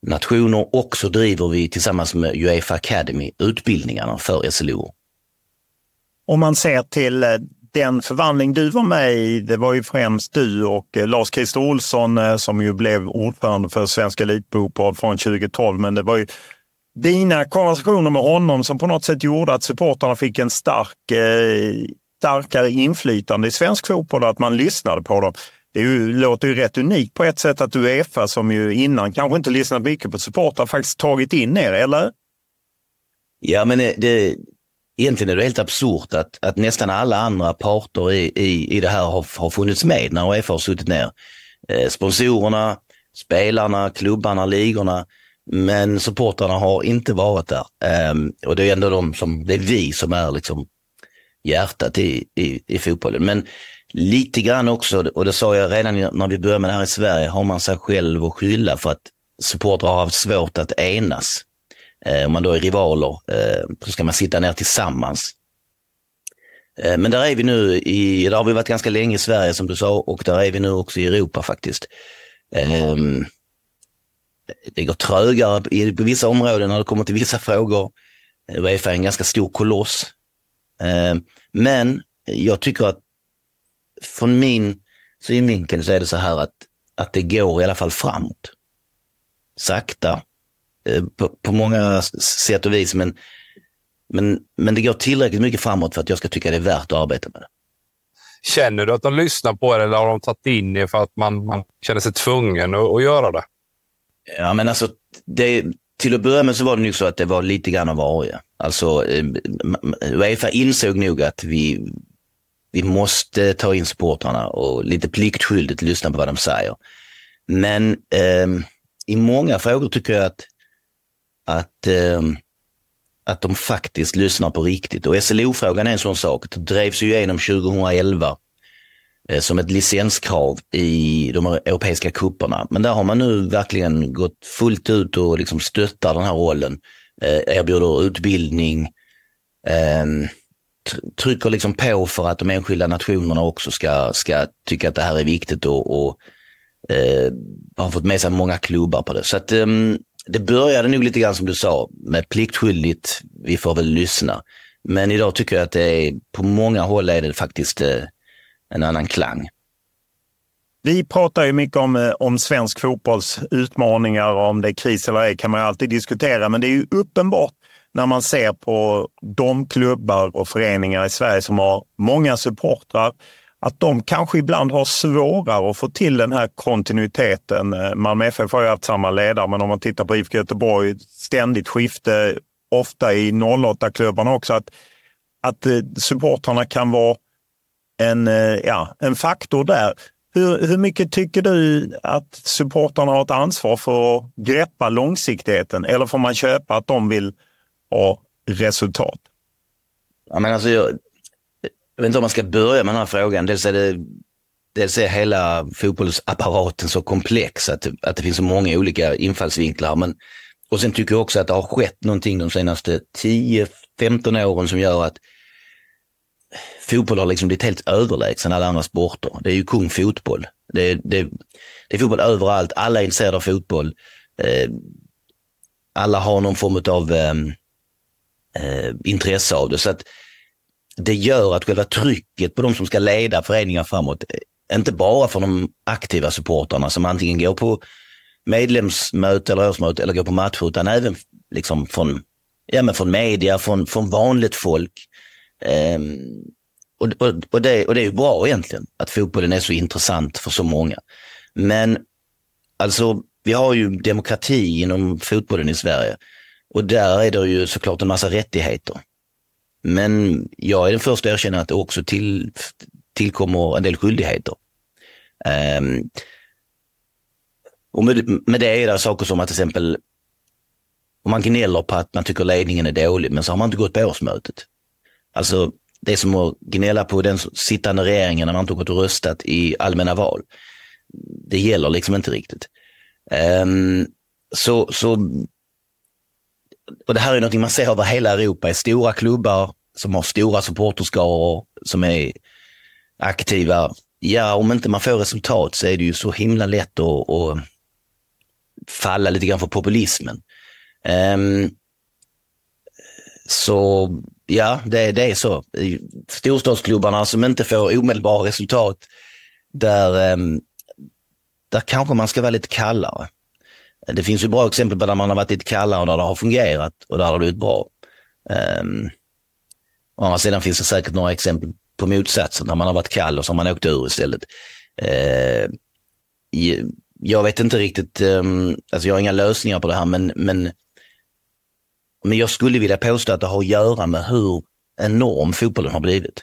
nationer och så driver vi tillsammans med Uefa Academy utbildningarna för SLO. Om man ser till eh, den förvandling du var med i, det var ju främst du och eh, Lars-Christer Olsson eh, som ju blev ordförande för Svensk Elitfotboll från 2012. Men det var ju dina konversationer med honom som på något sätt gjorde att supportrarna fick en stark, eh, starkare inflytande i svensk fotboll och att man lyssnade på dem. Det ju, låter ju rätt unikt på ett sätt att Uefa, som ju innan kanske inte lyssnat mycket på supportrar, faktiskt tagit in er, eller? Ja, men det, egentligen är det helt absurt att, att nästan alla andra parter i, i, i det här har, har funnits med när Uefa har suttit ner. Eh, sponsorerna, spelarna, klubbarna, ligorna. Men supportrarna har inte varit där. Um, och det är ändå de som, det är vi som är liksom hjärtat i, i, i fotbollen. Men lite grann också, och det sa jag redan när vi började med det här i Sverige, har man sig själv att skylla för att supportrar har haft svårt att enas. Eh, om man då är rivaler eh, så ska man sitta ner tillsammans. Eh, men där är vi nu, i, där har vi varit ganska länge i Sverige som du sa och där är vi nu också i Europa faktiskt. Mm det går trögare på vissa områden när det kommer till vissa frågor. Eh, Uefa är en ganska stor koloss. Eh, men jag tycker att från min synvinkel så är det så här att, att det går i alla fall framåt. Sakta, eh, på, på många sätt och vis. Men, men, men det går tillräckligt mycket framåt för att jag ska tycka det är värt att arbeta med det. Känner du att de lyssnar på er eller har de tagit in er för att man, man känner sig tvungen att, att göra det? Ja, men alltså, det, till att börja med så var det nog så att det var lite grann av varje. Alltså, eh, Uefa insåg nog att vi, vi måste ta in supportrarna och lite pliktskyldigt lyssna på vad de säger. Men eh, i många frågor tycker jag att att, eh, att de faktiskt lyssnar på riktigt. Och SLO-frågan är en sån sak. Det drevs ju igenom 2011 Eh, som ett licenskrav i de europeiska kupperna. Men där har man nu verkligen gått fullt ut och liksom stöttar den här rollen. Eh, erbjuder utbildning, ehm, trycker liksom på för att de enskilda nationerna också ska, ska tycka att det här är viktigt och, och eh, har fått med sig många klubbar på det. Så att, ehm, det började nog lite grann som du sa, med pliktskyldigt, vi får väl lyssna. Men idag tycker jag att det är, på många håll är det faktiskt eh, en annan klang. Vi pratar ju mycket om, eh, om svensk fotbolls utmaningar och om det är kris eller ej kan man ju alltid diskutera. Men det är ju uppenbart när man ser på de klubbar och föreningar i Sverige som har många supportrar att de kanske ibland har svårare att få till den här kontinuiteten. Eh, Malmö FF har ju haft samma ledare, men om man tittar på IFK Göteborg, ständigt skifte, ofta i 08-klubbarna också, att, att eh, supportrarna kan vara en, eh, ja, en faktor där. Hur, hur mycket tycker du att supportrarna har ett ansvar för att greppa långsiktigheten? Eller får man köpa att de vill ha resultat? Ja, men alltså, jag, jag vet inte om man ska börja med den här frågan. Dels är, det, dels är hela fotbollsapparaten så komplex att, att det finns så många olika infallsvinklar. Men, och sen tycker jag också att det har skett någonting de senaste 10-15 åren som gör att fotboll har liksom blivit helt överlägsen alla andra sporter. Det är ju kung fotboll. Det, det, det är fotboll överallt, alla är intresserade av fotboll. Eh, alla har någon form av ehm, eh, intresse av det. Så att det gör att själva trycket på de som ska leda föreningar framåt, eh, inte bara för de aktiva supportrarna som antingen går på medlemsmöte eller årsmöte eller går på matcher, utan även liksom från, ja, men från media, från, från vanligt folk. Um, och, och, och, det, och det är ju bra egentligen, att fotbollen är så intressant för så många. Men alltså, vi har ju demokrati inom fotbollen i Sverige och där är det ju såklart en massa rättigheter. Men jag är den första att erkänna att det också till, tillkommer en del skyldigheter. Um, och med, med det är det saker som att till exempel om man gnäller på att man tycker ledningen är dålig, men så har man inte gått på årsmötet. Alltså det är som att gnälla på den sittande regeringen när man inte gått och röstat i allmänna val. Det gäller liksom inte riktigt. Um, så, så, och det här är något man ser över hela Europa i stora klubbar som har stora supporterskaror som är aktiva. Ja, om inte man får resultat så är det ju så himla lätt att, att falla lite grann för populismen. Um, så ja, det, det är så. Storstadsklubbarna som inte får omedelbara resultat, där, ehm, där kanske man ska vara lite kallare. Det finns ju bra exempel på där man har varit lite kallare och där det har fungerat och där har det blivit bra. Um, å andra sidan finns det säkert några exempel på motsatsen, där man har varit kall och så har man åkt ur istället. Uh, jag vet inte riktigt, um, alltså jag har inga lösningar på det här, men, men, men jag skulle vilja påstå att det har att göra med hur enorm fotbollen har blivit.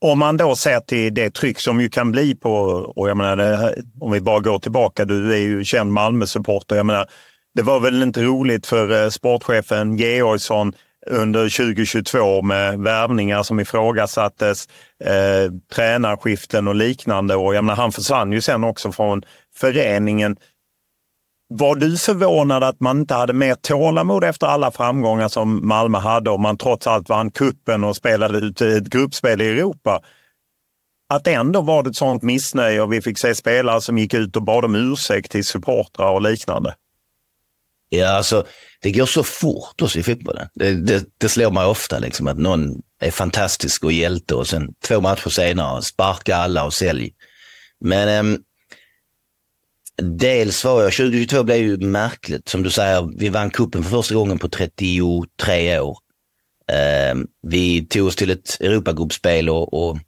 Om man då ser till det tryck som ju kan bli på, och jag menar, det, om vi bara går tillbaka, du är ju känd Malmö-supporter. Jag menar, det var väl inte roligt för eh, sportchefen Georgsson under 2022 med värvningar som ifrågasattes, eh, tränarskiften och liknande. Och jag menar, han försvann ju sen också från föreningen. Var du förvånad att man inte hade mer tålamod efter alla framgångar som Malmö hade och man trots allt vann kuppen och spelade ut ett gruppspel i Europa? Att ändå var det ett sånt missnöje och vi fick se spelare som gick ut och bad om ursäkt till supportrar och liknande. Ja, alltså det går så fort också i fotbollen. Det, det, det slår mig ofta liksom att någon är fantastisk och hjälte och sen två matcher senare sparka alla och sälj. Men äm, dels var jag, 2022 blev ju märkligt. Som du säger, vi vann kuppen för första gången på 33 år. Eh, vi tog oss till ett Europagruppspel och, och,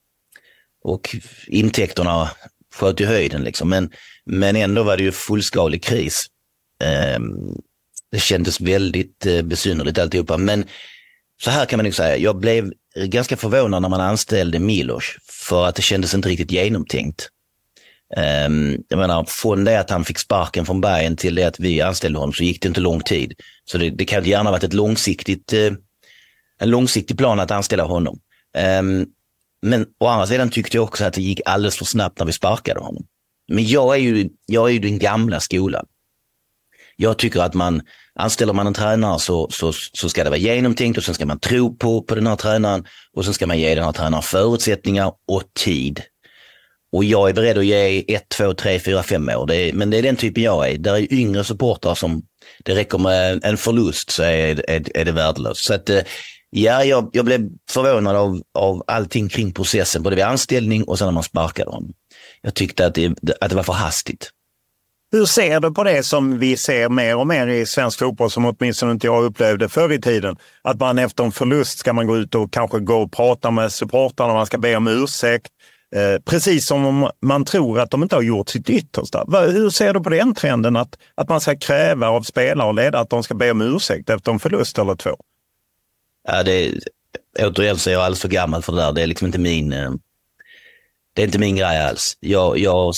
och intäkterna sköt i höjden. Liksom. Men, men ändå var det ju fullskalig kris. Eh, det kändes väldigt eh, besynnerligt alltihopa. Men så här kan man nog säga, jag blev ganska förvånad när man anställde Milos för att det kändes inte riktigt genomtänkt. Ehm, jag menar, från det att han fick sparken från Bayern till det att vi anställde honom så gick det inte lång tid. Så det, det kan gärna ha varit ett långsiktigt, eh, en långsiktig plan att anställa honom. Ehm, men å andra sidan tyckte jag också att det gick alldeles för snabbt när vi sparkade honom. Men jag är ju, jag är ju den gamla skolan. Jag tycker att man, anställer man en tränare så, så, så ska det vara genomtänkt och sen ska man tro på, på den här tränaren och sen ska man ge den här tränaren förutsättningar och tid. Och jag är beredd att ge ett, två, tre, fyra, fem år. Det är, men det är den typen jag är. Där är yngre supportrar som det räcker med en förlust så är, är, är det värdelöst. Så att, eh, ja, jag, jag blev förvånad av, av allting kring processen, både vid anställning och sen när man sparkade honom. Jag tyckte att det, att det var för hastigt. Hur ser du på det som vi ser mer och mer i svensk fotboll, som åtminstone inte jag upplevde förr i tiden? Att man efter en förlust ska man gå ut och kanske gå och prata med supportrarna, man ska be om ursäkt. Eh, precis som om man tror att de inte har gjort sitt yttersta. Hur ser du på den trenden att, att man ska kräva av spelare och ledare att de ska be om ursäkt efter en förlust eller två? Ja, det, återigen så är jag alldeles för gammal för det där. Det är liksom inte min, eh, det är inte min grej alls. Jag, jag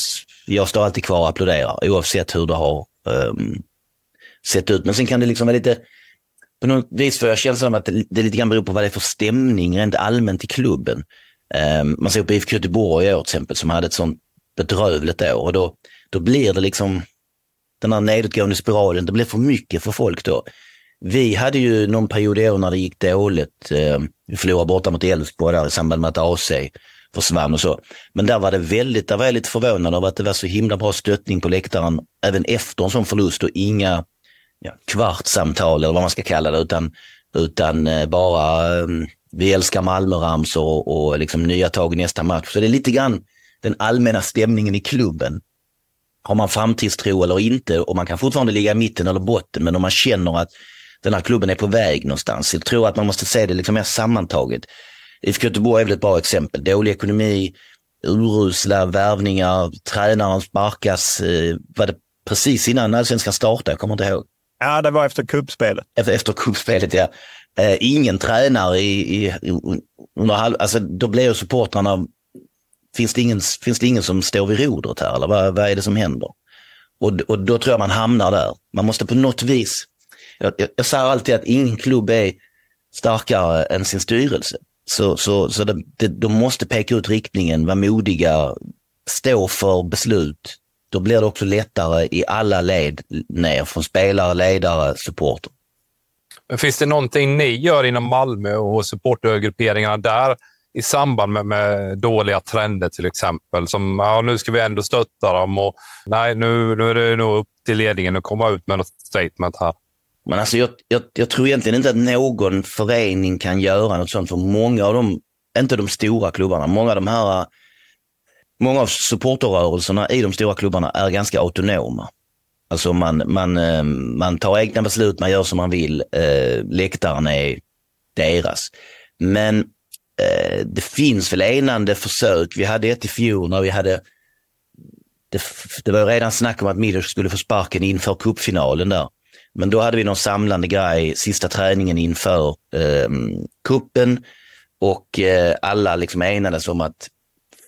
jag står alltid kvar och applåderar oavsett hur det har um, sett ut. Men sen kan det liksom vara lite, på något vis får jag känslan av att det lite grann beror på vad det är för stämning rent allmänt i klubben. Ehm, man ser på IFK Göteborg i år till exempel som hade ett sånt bedrövligt år och då, då blir det liksom den här nedåtgående spiralen, det blir för mycket för folk då. Vi hade ju någon period i år när det gick dåligt. Ehm, vi förlorade borta mot Elfsborg där i samband med att AC försvann och så. Men där var det väldigt, där var jag lite förvånad över att det var så himla bra stöttning på läktaren även efter en sån förlust och inga ja, kvartssamtal eller vad man ska kalla det utan, utan eh, bara ehm, vi älskar Malmö-ramsor och, och liksom nya tag i nästa match. Så det är lite grann den allmänna stämningen i klubben. Har man framtidstro eller inte och man kan fortfarande ligga i mitten eller botten men om man känner att den här klubben är på väg någonstans. Jag tror att man måste se det liksom mer sammantaget. IFK Göteborg är väl ett bra exempel. Dålig ekonomi, urusla värvningar, tränaren sparkas. Eh, var det precis innan allsvenskan startade? Jag kommer inte ihåg. Ja, det var efter kuppspelet. Efter, efter kuppspelet, ja. Eh, ingen tränare i, i, under halv... Alltså, då blir ju supportrarna... Finns det, ingen, finns det ingen som står vid rodret här, eller vad, vad är det som händer? Och, och då tror jag man hamnar där. Man måste på något vis... Jag, jag, jag säger alltid att ingen klubb är starkare än sin styrelse. Så, så, så det, det, de måste peka ut riktningen, vara modiga, stå för beslut. Då blir det också lättare i alla led ner, från spelare, ledare, supporter. Men finns det någonting ni gör inom Malmö och supportergrupperingarna där i samband med, med, dåliga trender till exempel? Som ja, nu ska vi ändå stötta dem och nej, nu, nu är det nog upp till ledningen att komma ut med något statement här. Men alltså jag, jag, jag, tror egentligen inte att någon förening kan göra något sånt för många av de... inte de stora klubbarna, många av de här Många av supporterrörelserna i de stora klubbarna är ganska autonoma. Alltså man, man, eh, man tar egna beslut, man gör som man vill. Eh, läktaren är deras. Men eh, det finns väl enande försök. Vi hade ett i fjol när vi hade det, det var redan snack om att Milos skulle få sparken inför kuppfinalen där. Men då hade vi någon samlande grej, sista träningen inför eh, kuppen och eh, alla liksom enades om att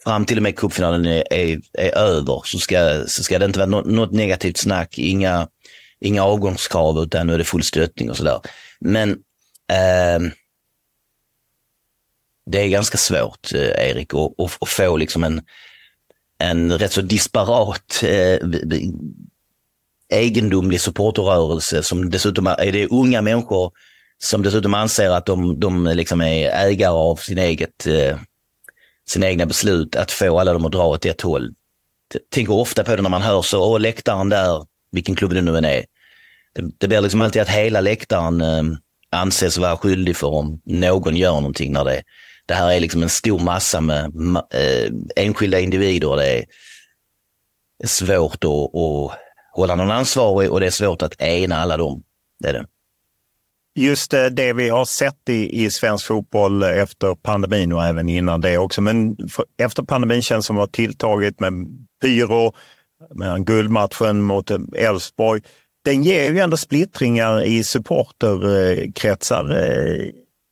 fram till och med cupfinalen är, är, är, över så ska, så ska det inte vara något, något negativt snack, inga, inga avgångskrav utan nu är det full stöttning och sådär. Men eh, det är ganska svårt, eh, Erik, att, att, att få liksom en, en rätt så disparat eh, egendomlig supporterrörelse som dessutom är, är det unga människor som dessutom anser att de, de liksom är ägare av sin eget, eh, sina egna beslut, att få alla dem att dra åt ett håll. Tänker ofta på det när man hör så, åh läktaren där, vilken klubb det nu än är. Det, det blir liksom alltid att hela läktaren eh, anses vara skyldig för om någon gör någonting när det, det här är liksom en stor massa med eh, enskilda individer. Det är, är svårt att, att hålla någon ansvarig och det är svårt att ena alla dem. Det är det. Just eh, det vi har sett i, i svensk fotboll efter pandemin och även innan det också. Men för, efter pandemin känns det som att det har tilltagit med pyro, med guldmatchen mot eh, Elfsborg. Den ger ju ändå splittringar i supporterkretsar. Eh,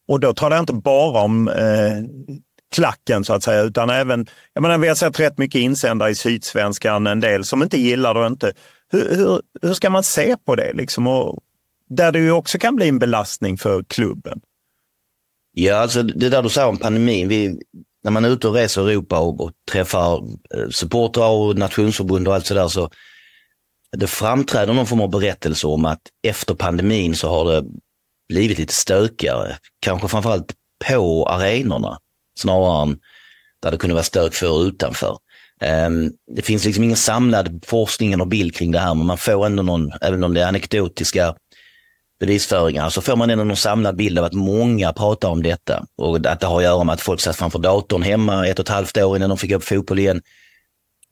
och då talar jag inte bara om eh, klacken så att säga, utan även, jag menar vi har sett rätt mycket insändare i Sydsvenskan, en del som inte gillar det och inte hur, hur, hur ska man se på det? Liksom? Och där det ju också kan bli en belastning för klubben. Ja, alltså det där du sa om pandemin. Vi, när man är ute och reser i Europa och, och träffar eh, supportrar och nationsförbund och allt sådär så det framträder någon form av berättelse om att efter pandemin så har det blivit lite stökigare. Kanske framförallt på arenorna snarare än där det kunde vara stök för utanför. Ehm, det finns liksom ingen samlad forskning eller bild kring det här, men man får ändå någon, även om det är anekdotiska bevisföringar, så får man ändå någon samlad bild av att många pratar om detta och att det har att göra med att folk satt framför datorn hemma ett och ett halvt år innan de fick upp fotboll igen.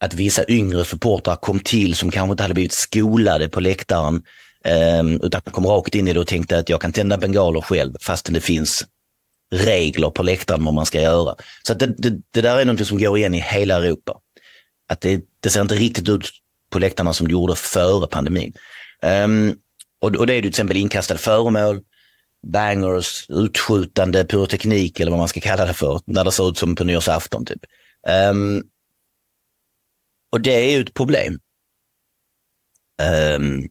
Att vissa yngre supportrar kom till som kanske inte hade blivit skolade på läktaren, ehm, utan kom rakt in i det och tänkte att jag kan tända bengaler själv fastän det finns regler på läktaren vad man ska göra. Så det, det, det, där är något som går igen i hela Europa att det, det ser inte riktigt ut på läktarna som det gjorde före pandemin. Um, och, och det är till exempel inkastade föremål, bangers, utskjutande pyroteknik eller vad man ska kalla det för, när det ser ut som på nyårsafton. Typ. Um, och det är ju ett problem. Um,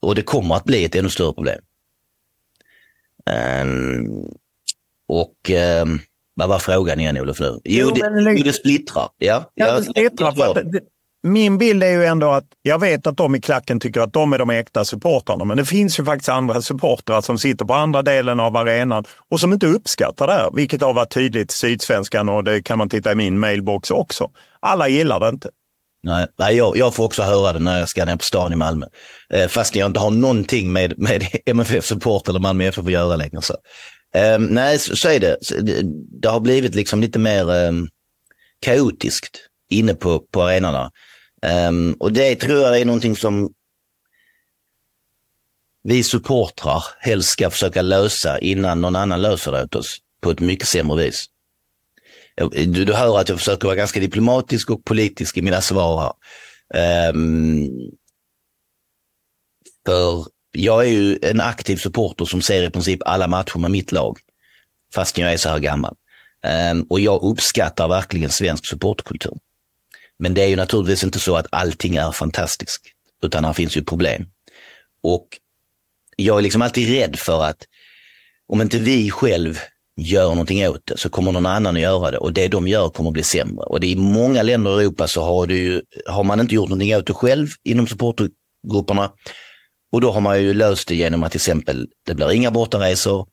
och det kommer att bli ett ännu större problem. Um, och vad var frågan igen Olof nu? Jo, jo, det, men, det splittrar. Ja, ja, det splittrar. Det, min bild är ju ändå att jag vet att de i klacken tycker att de är de äkta supportrarna. Men det finns ju faktiskt andra supportrar som sitter på andra delen av arenan och som inte uppskattar det här. Vilket har varit tydligt i Sydsvenskan och det kan man titta i min mailbox också. Alla gillar det inte. Nej, jag, jag får också höra det när jag ska ner på stan i Malmö. Eh, fast jag inte har någonting med, med MFF Support eller Malmö FF att göra längre. Så. Eh, nej, så, så är det. det. det. har blivit liksom lite mer eh, kaotiskt inne på, på arenorna. Um, och det tror jag är någonting som vi supportrar helst ska försöka lösa innan någon annan löser det åt oss på ett mycket sämre vis. Du, du hör att jag försöker vara ganska diplomatisk och politisk i mina svar här. Um, för jag är ju en aktiv supporter som ser i princip alla matcher med mitt lag, fast jag är så här gammal. Um, och jag uppskattar verkligen svensk supportkultur. Men det är ju naturligtvis inte så att allting är fantastiskt, utan här finns ju problem. Och jag är liksom alltid rädd för att om inte vi själv gör någonting åt det så kommer någon annan att göra det och det de gör kommer att bli sämre. Och det är i många länder i Europa så har, ju, har man inte gjort någonting åt det själv inom supportergrupperna. Och då har man ju löst det genom att till exempel det blir inga bortaresor.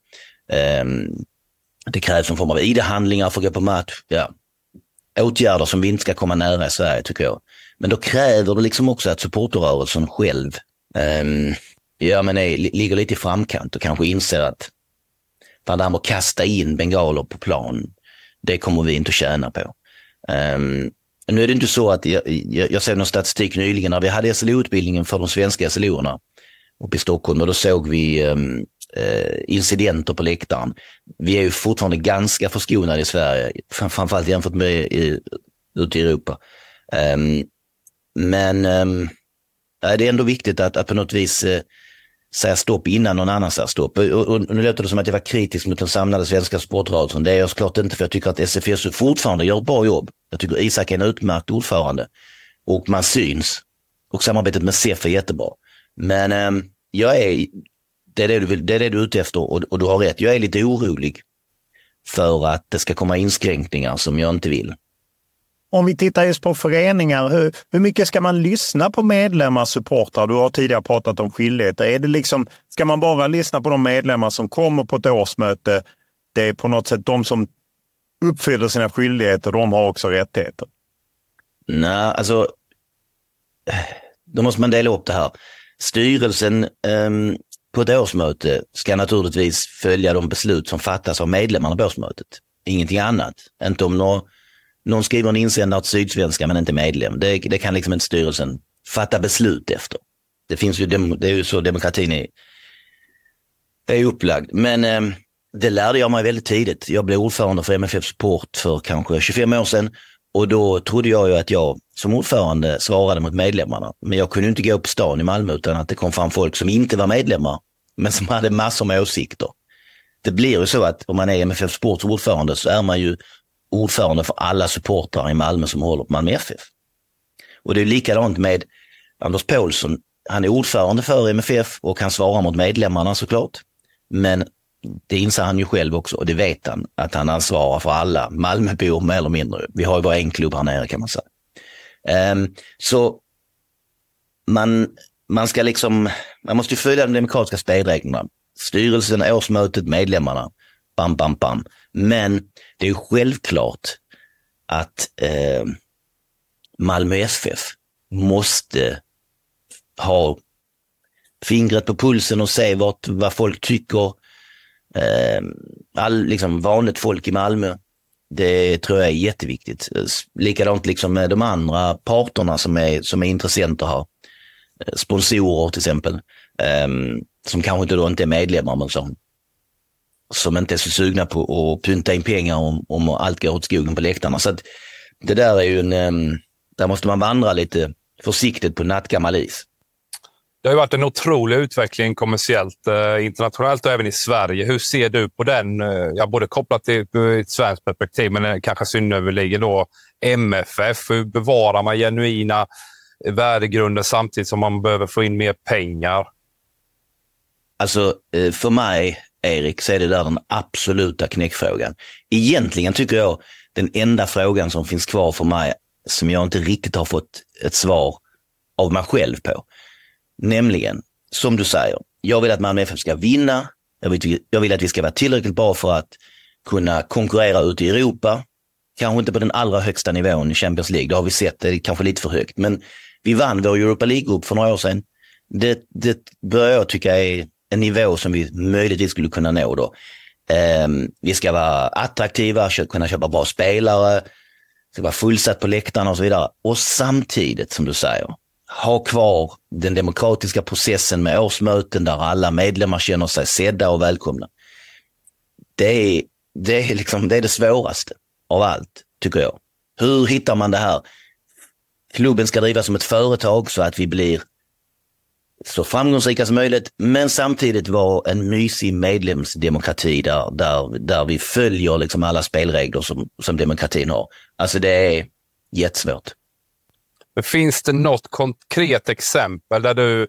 Um, det krävs en form av ID-handlingar för att gå på match. Ja, åtgärder som vi inte ska komma nära i Sverige tycker jag. Men då kräver det liksom också att supporterrörelsen själv um, ja, men är, ligger lite i framkant och kanske inser att fan, det här med att kasta in bengaler på plan, det kommer vi inte att tjäna på. Um, nu är det inte så att, jag, jag, jag såg någon statistik nyligen när vi hade SLO-utbildningen för de svenska SLO-erna uppe i Stockholm och då såg vi um, Eh, incidenter på läktaren. Vi är ju fortfarande ganska förskonade i Sverige, framförallt jämfört med i, ute i Europa. Um, men um, det är ändå viktigt att, att på något vis eh, säga stopp innan någon annan säger stopp. Och, och, och, nu låter det som att jag var kritisk mot den samlade svenska sportrörelsen. Det är jag såklart inte, för jag tycker att SFSU fortfarande gör ett bra jobb. Jag tycker Isak är en utmärkt ordförande och man syns. Och samarbetet med SEF är jättebra. Men eh, jag är det är det du, vill, det är det du är ute efter och, och du har rätt. Jag är lite orolig för att det ska komma inskränkningar som jag inte vill. Om vi tittar just på föreningar, hur, hur mycket ska man lyssna på medlemmar, supportrar? Du har tidigare pratat om skyldigheter. Är det liksom, ska man bara lyssna på de medlemmar som kommer på ett årsmöte? Det är på något sätt de som uppfyller sina skyldigheter, de har också rättigheter. Nej, alltså då måste man dela upp det här. Styrelsen um, på ett årsmöte ska naturligtvis följa de beslut som fattas av medlemmarna på årsmötet. Ingenting annat. Inte om någon, någon skriver en insändare till Sydsvenska men inte medlem. Det, det kan liksom inte styrelsen fatta beslut efter. Det, finns ju, det är ju så demokratin är, är upplagd. Men eh, det lärde jag mig väldigt tidigt. Jag blev ordförande för MFF Sport för kanske 25 år sedan och då trodde jag ju att jag som ordförande svarade mot medlemmarna. Men jag kunde inte gå på stan i Malmö utan att det kom fram folk som inte var medlemmar, men som hade massor med åsikter. Det blir ju så att om man är MFF Sports ordförande så är man ju ordförande för alla supportrar i Malmö som håller på Malmö FF. Och det är likadant med Anders Paulsson. Han är ordförande för MFF och han svarar mot medlemmarna såklart. Men det inser han ju själv också och det vet han, att han ansvarar för alla Malmöbor mer eller mindre. Vi har ju bara en klubb här nere kan man säga. Um, så man, man ska liksom, man måste följa de demokratiska spelreglerna. Styrelsen, årsmötet, medlemmarna. Bam, bam, bam. Men det är självklart att eh, Malmö FF måste ha fingret på pulsen och se vad, vad folk tycker Ehm, all, liksom vanligt folk i Malmö. Det tror jag är jätteviktigt. Likadant liksom med de andra parterna som är, som är intressenter här. Eh, sponsorer till exempel, eh, som kanske inte, då inte är medlemmar men som, som inte är så sugna på att pynta in pengar om, om allt går åt skogen på läktarna. Så att det där är ju en, eh, där måste man vandra lite försiktigt på nattgammal is. Det har ju varit en otrolig utveckling kommersiellt eh, internationellt och även i Sverige. Hur ser du på den? Eh, ja, både kopplat till eh, ett svenskt perspektiv, men eh, kanske synnerligen då MFF. Hur bevarar man genuina värdegrunder samtidigt som man behöver få in mer pengar? Alltså, eh, för mig, Erik, så är det där den absoluta knäckfrågan. Egentligen tycker jag den enda frågan som finns kvar för mig som jag inte riktigt har fått ett svar av mig själv på. Nämligen, som du säger, jag vill att Malmö FF ska vinna. Jag vill, jag vill att vi ska vara tillräckligt bra för att kunna konkurrera ute i Europa. Kanske inte på den allra högsta nivån i Champions League, det har vi sett, det är kanske lite för högt. Men vi vann vår Europa League-grupp för några år sedan. Det, det börjar jag tycka är en nivå som vi möjligtvis skulle kunna nå då. Um, vi ska vara attraktiva, kunna köpa bra spelare, ska vara fullsatt på läktarna och så vidare. Och samtidigt, som du säger, ha kvar den demokratiska processen med årsmöten där alla medlemmar känner sig sedda och välkomna. Det är det, är liksom, det är det svåraste av allt, tycker jag. Hur hittar man det här? Klubben ska drivas som ett företag så att vi blir så framgångsrika som möjligt, men samtidigt vara en mysig medlemsdemokrati där, där, där vi följer liksom alla spelregler som, som demokratin har. Alltså det är jättesvårt. Finns det något konkret exempel där, du,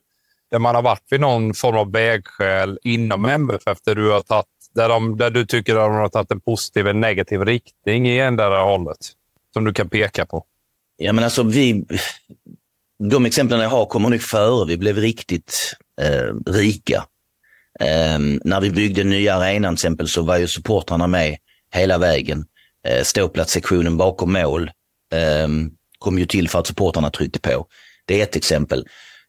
där man har varit vid någon form av vägskäl inom MFF där du, har tagit, där, de, där du tycker att de har tagit en positiv eller negativ riktning i endera hållet? Som du kan peka på? Ja, men alltså vi, de exemplen jag har kommer nog före vi blev riktigt eh, rika. Eh, när vi byggde nya arenan till exempel så var ju supportrarna med hela vägen. Eh, ståplatssektionen bakom mål eh, kom ju till för att supportrarna tryckte på. Det är ett exempel.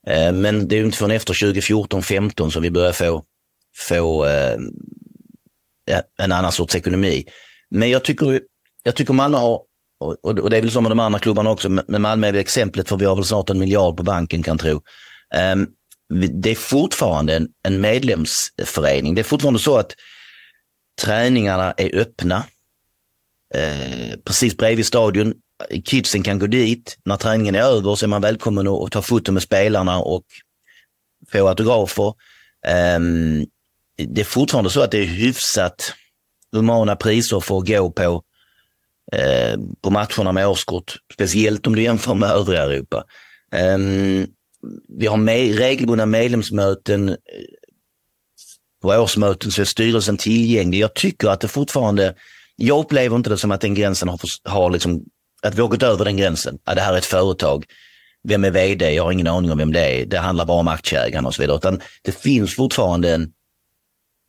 Eh, men det är ju inte förrän efter 2014-15 som vi börjar få, få eh, en annan sorts ekonomi. Men jag tycker, jag tycker Malmö har och, det är väl så med de andra klubbarna också, men Malmö är väl exemplet för vi har väl snart en miljard på banken kan tro. Ehm, det är fortfarande en, en medlemsförening. Det är fortfarande så att träningarna är öppna. Eh, precis bredvid stadion. Kidsen kan gå dit. När träningen är över så är man välkommen att ta foto med spelarna och få autografer. Um, det är fortfarande så att det är hyfsat humana priser för att gå på Eh, på matcherna med årskort, speciellt om du jämför med övriga Europa. Eh, vi har med, regelbundna medlemsmöten. På årsmöten så är styrelsen tillgänglig. Jag tycker att det fortfarande, jag upplever inte det som att den gränsen har, har liksom, att vi har gått över den gränsen. Att det här är ett företag. Vem är vd? Jag har ingen aning om vem det är. Det handlar bara om aktieägarna och så vidare. Utan det finns fortfarande en,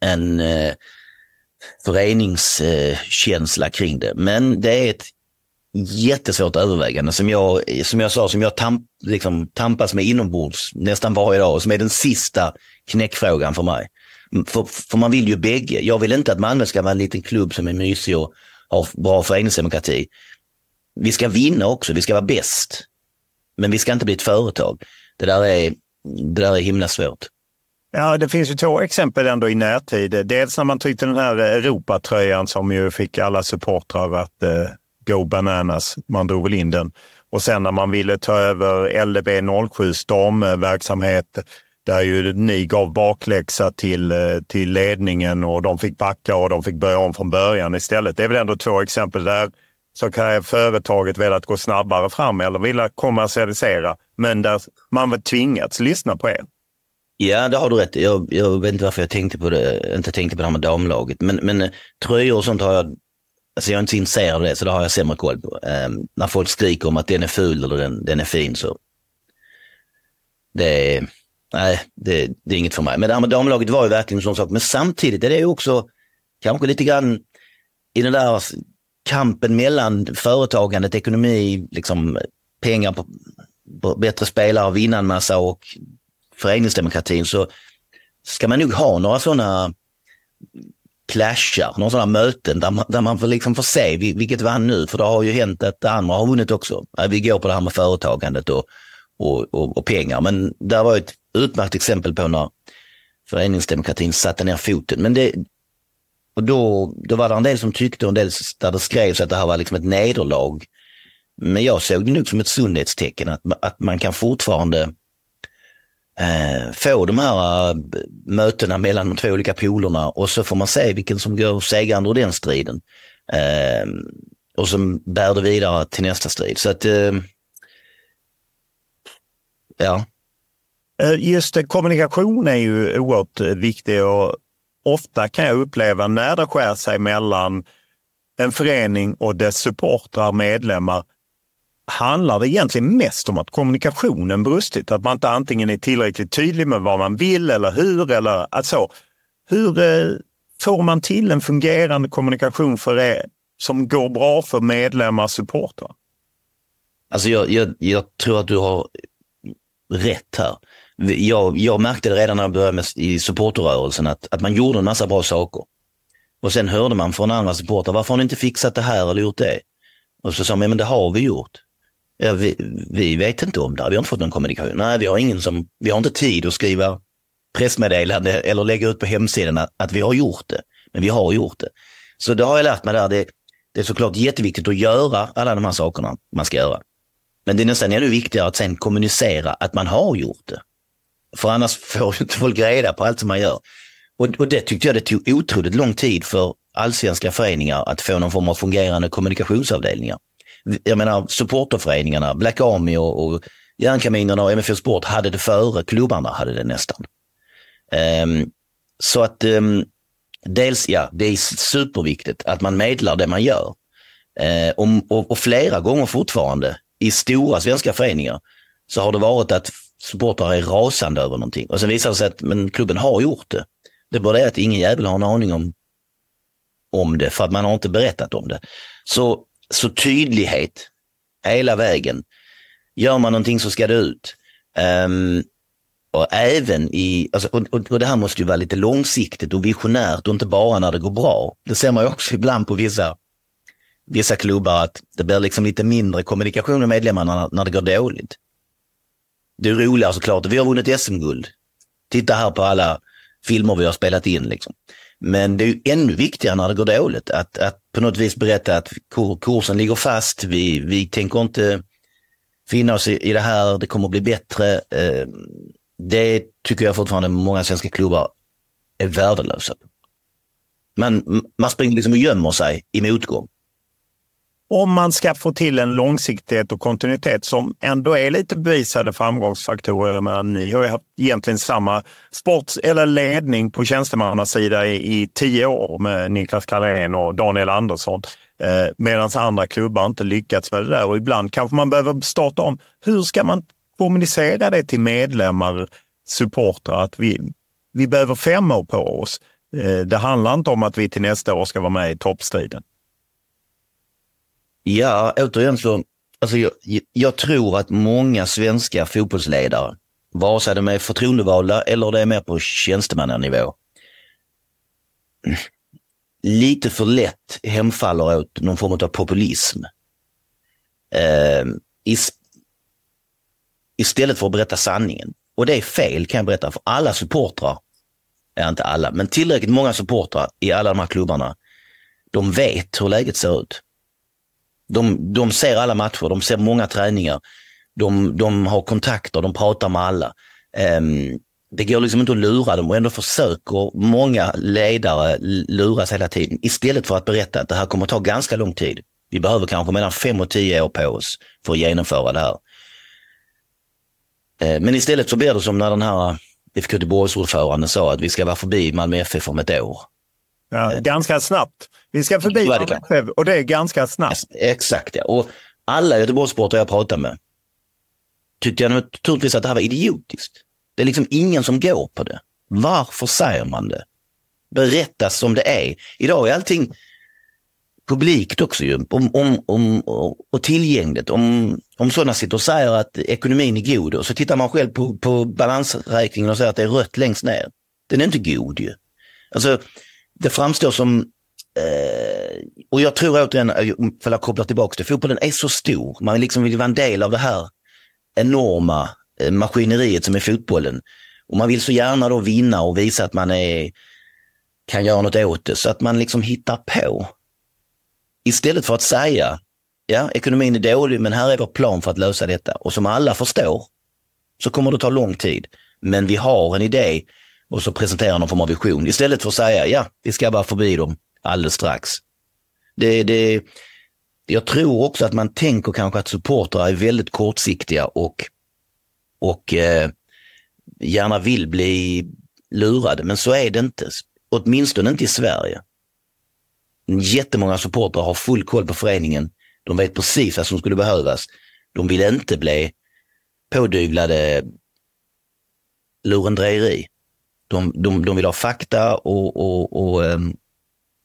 en eh, föreningskänsla kring det. Men det är ett jättesvårt övervägande som jag, som jag sa, som jag tamp, liksom, tampas med inombords nästan varje dag och som är den sista knäckfrågan för mig. Mm, för, för man vill ju bägge. Jag vill inte att Malmö ska vara en liten klubb som är mysig och har bra föreningsdemokrati. Vi ska vinna också, vi ska vara bäst. Men vi ska inte bli ett företag. Det där är, det där är himla svårt. Ja, det finns ju två exempel ändå i närtid. Dels när man tryckte den här Europatröjan som ju fick alla supportrar att eh, go bananas. Man drog väl in den. Och sen när man ville ta över LDB 07 Stormverksamhet, där ju ni gav bakläxa till, eh, till ledningen och de fick backa och de fick börja om från början istället. Det är väl ändå två exempel där så kan företaget velat gå snabbare fram eller vilja kommersialisera, men där man var tvingats lyssna på er. Ja, det har du rätt jag, jag vet inte varför jag tänkte på det, inte tänkte på det här med damlaget. Men, men eh, tröjor och sånt har jag, alltså jag är inte så intresserad av det, så det har jag sämre koll på. Um, när folk skriker om att den är ful eller den, den är fin så det är, nej, det, det är inget för mig. Men det här med damlaget var ju verkligen en sån sak. Men samtidigt är det ju också kanske lite grann i den där kampen mellan företagandet, ekonomi, liksom pengar på, på bättre spelare, vinna en massa och föreningsdemokratin så ska man nog ha några sådana clashar, några sådana möten där man, där man får, liksom får se vilket vann nu. För det har ju hänt att det andra har vunnit också. Vi går på det här med företagandet och, och, och, och pengar. Men det var ett utmärkt exempel på när föreningsdemokratin satte ner foten. Men det, och då, då var det en del som tyckte och en del där det skrevs att det här var liksom ett nederlag. Men jag såg det nog som ett sundhetstecken att, att man kan fortfarande eh, få de här äh, mötena mellan de två olika polerna och så får man se vilken som går segrande ur den striden. Eh, och som bär det vidare till nästa strid. Så att, eh, ja. Eh, just kommunikation är ju oerhört eh, viktig och ofta kan jag uppleva när det skär sig mellan en förening och dess supportrar, medlemmar, handlar det egentligen mest om att kommunikationen brustit. Att man inte antingen är tillräckligt tydlig med vad man vill eller hur eller att så. Hur eh, får man till en fungerande kommunikation för er som går bra för medlemmar och supportrar? Alltså jag, jag, jag tror att du har rätt här. Jag, jag märkte det redan när jag började med, i supporterrörelsen att, att man gjorde en massa bra saker. Och sen hörde man från andra supportrar, varför har ni inte fixat det här eller gjort det? Och så sa man, men det har vi gjort. Ja, vi, vi vet inte om det, vi har inte fått någon kommunikation. Nej, vi har ingen som, vi har inte tid att skriva pressmeddelande eller lägga ut på hemsidan att, att vi har gjort det. Men vi har gjort det. Så det har jag lärt mig där. Det, det är såklart jätteviktigt att göra alla de här sakerna man ska göra. Men det är nästan ännu viktigare att sen kommunicera att man har gjort det. För annars får inte folk reda på allt som man gör. Och, och det tyckte jag det tog otroligt lång tid för allsvenska föreningar att få någon form av fungerande kommunikationsavdelningar. Jag menar supporterföreningarna, Black Army och, och Järnkaminerna och MFF Sport hade det före klubbarna hade det nästan. Um, så att um, dels, ja, det är superviktigt att man medlar det man gör. Ehm, uh, och, och, och, flera gånger fortfarande i stora svenska föreningar så har det varit att supportrar är rasande över någonting. Och sen visar det sig att men klubben har gjort det. Det är bara det att ingen jävel har en aning om, om det för att man har inte berättat om det. Så, så tydlighet hela vägen. Gör man någonting så ska det ut. Um, och även i, alltså, och, och, och, det här måste ju vara lite långsiktigt och visionärt och inte bara när det går bra. Det ser man ju också ibland på vissa, vissa klubbar att det blir liksom lite mindre kommunikation med medlemmarna när, när det går dåligt. Det är roligare såklart. Vi har vunnit SM-guld. Titta här på alla filmer vi har spelat in. Liksom. Men det är ju ännu viktigare när det går dåligt att, att på något vis berätta att kursen ligger fast. Vi, vi tänker inte finna oss i, i det här. Det kommer att bli bättre. Eh, det tycker jag fortfarande många svenska klubbar är värdelösa. Man, man springer liksom och gömmer sig i motgång om man ska få till en långsiktighet och kontinuitet som ändå är lite bevisade framgångsfaktorer. Men ni har ju haft egentligen samma sports eller ledning på tjänstemannasida i, i tio år med Niklas Carlén och Daniel Andersson. Eh, Medan andra klubbar inte lyckats med det där och ibland kanske man behöver starta om. Hur ska man kommunicera det till medlemmar, supportrar att vi, vi behöver fem år på oss. Eh, det handlar inte om att vi till nästa år ska vara med i toppstriden. Ja, återigen så, alltså jag, jag tror att många svenska fotbollsledare, vare sig de är förtroendevalda eller det är mer på tjänstemannanivå, lite för lätt hemfaller åt någon form av populism. Eh, istället för att berätta sanningen. Och det är fel kan jag berätta, för alla supportrar, är inte alla, men tillräckligt många supportrar i alla de här klubbarna, de vet hur läget ser ut. De, de ser alla matcher, de ser många träningar. De, de har kontakter, de pratar med alla. Um, det går liksom inte att lura dem och ändå försöker många ledare luras hela tiden istället för att berätta att det här kommer att ta ganska lång tid. Vi behöver kanske mellan fem och tio år på oss för att genomföra det här. Ehm, men istället så blir det som när den här IFK Göteborgs-ordföranden sa att vi ska vara förbi Malmö FF om ett år. Ja, ganska snabbt. Vi ska förbi det och det är ganska snabbt. Exakt, ja. Och alla Göteborgssportare jag pratar med tyckte jag naturligtvis att det här var idiotiskt. Det är liksom ingen som går på det. Varför säger man det? Berätta som det är. Idag är allting publikt också ju, om, om, om, och tillgängligt. Om, om sådana sitter och säger att ekonomin är god och så tittar man själv på, på balansräkningen och säger att det är rött längst ner. Den är inte god ju. Alltså, det framstår som, eh, och jag tror återigen, eh, för att koppla tillbaka till fotbollen, är så stor. Man liksom vill vara en del av det här enorma eh, maskineriet som är fotbollen. Och man vill så gärna då vinna och visa att man är, kan göra något åt det, så att man liksom hittar på. Istället för att säga, ja, ekonomin är dålig, men här är vår plan för att lösa detta. Och som alla förstår så kommer det ta lång tid. Men vi har en idé och så presenterar någon form av vision istället för att säga ja, vi ska bara förbi dem alldeles strax. Det, det, jag tror också att man tänker kanske att supportrar är väldigt kortsiktiga och, och eh, gärna vill bli lurade, men så är det inte. Åtminstone inte i Sverige. Jättemånga supportrar har full koll på föreningen. De vet precis vad som skulle behövas. De vill inte bli pådyvlade lurendrejeri. De, de, de vill ha fakta och, och, och um,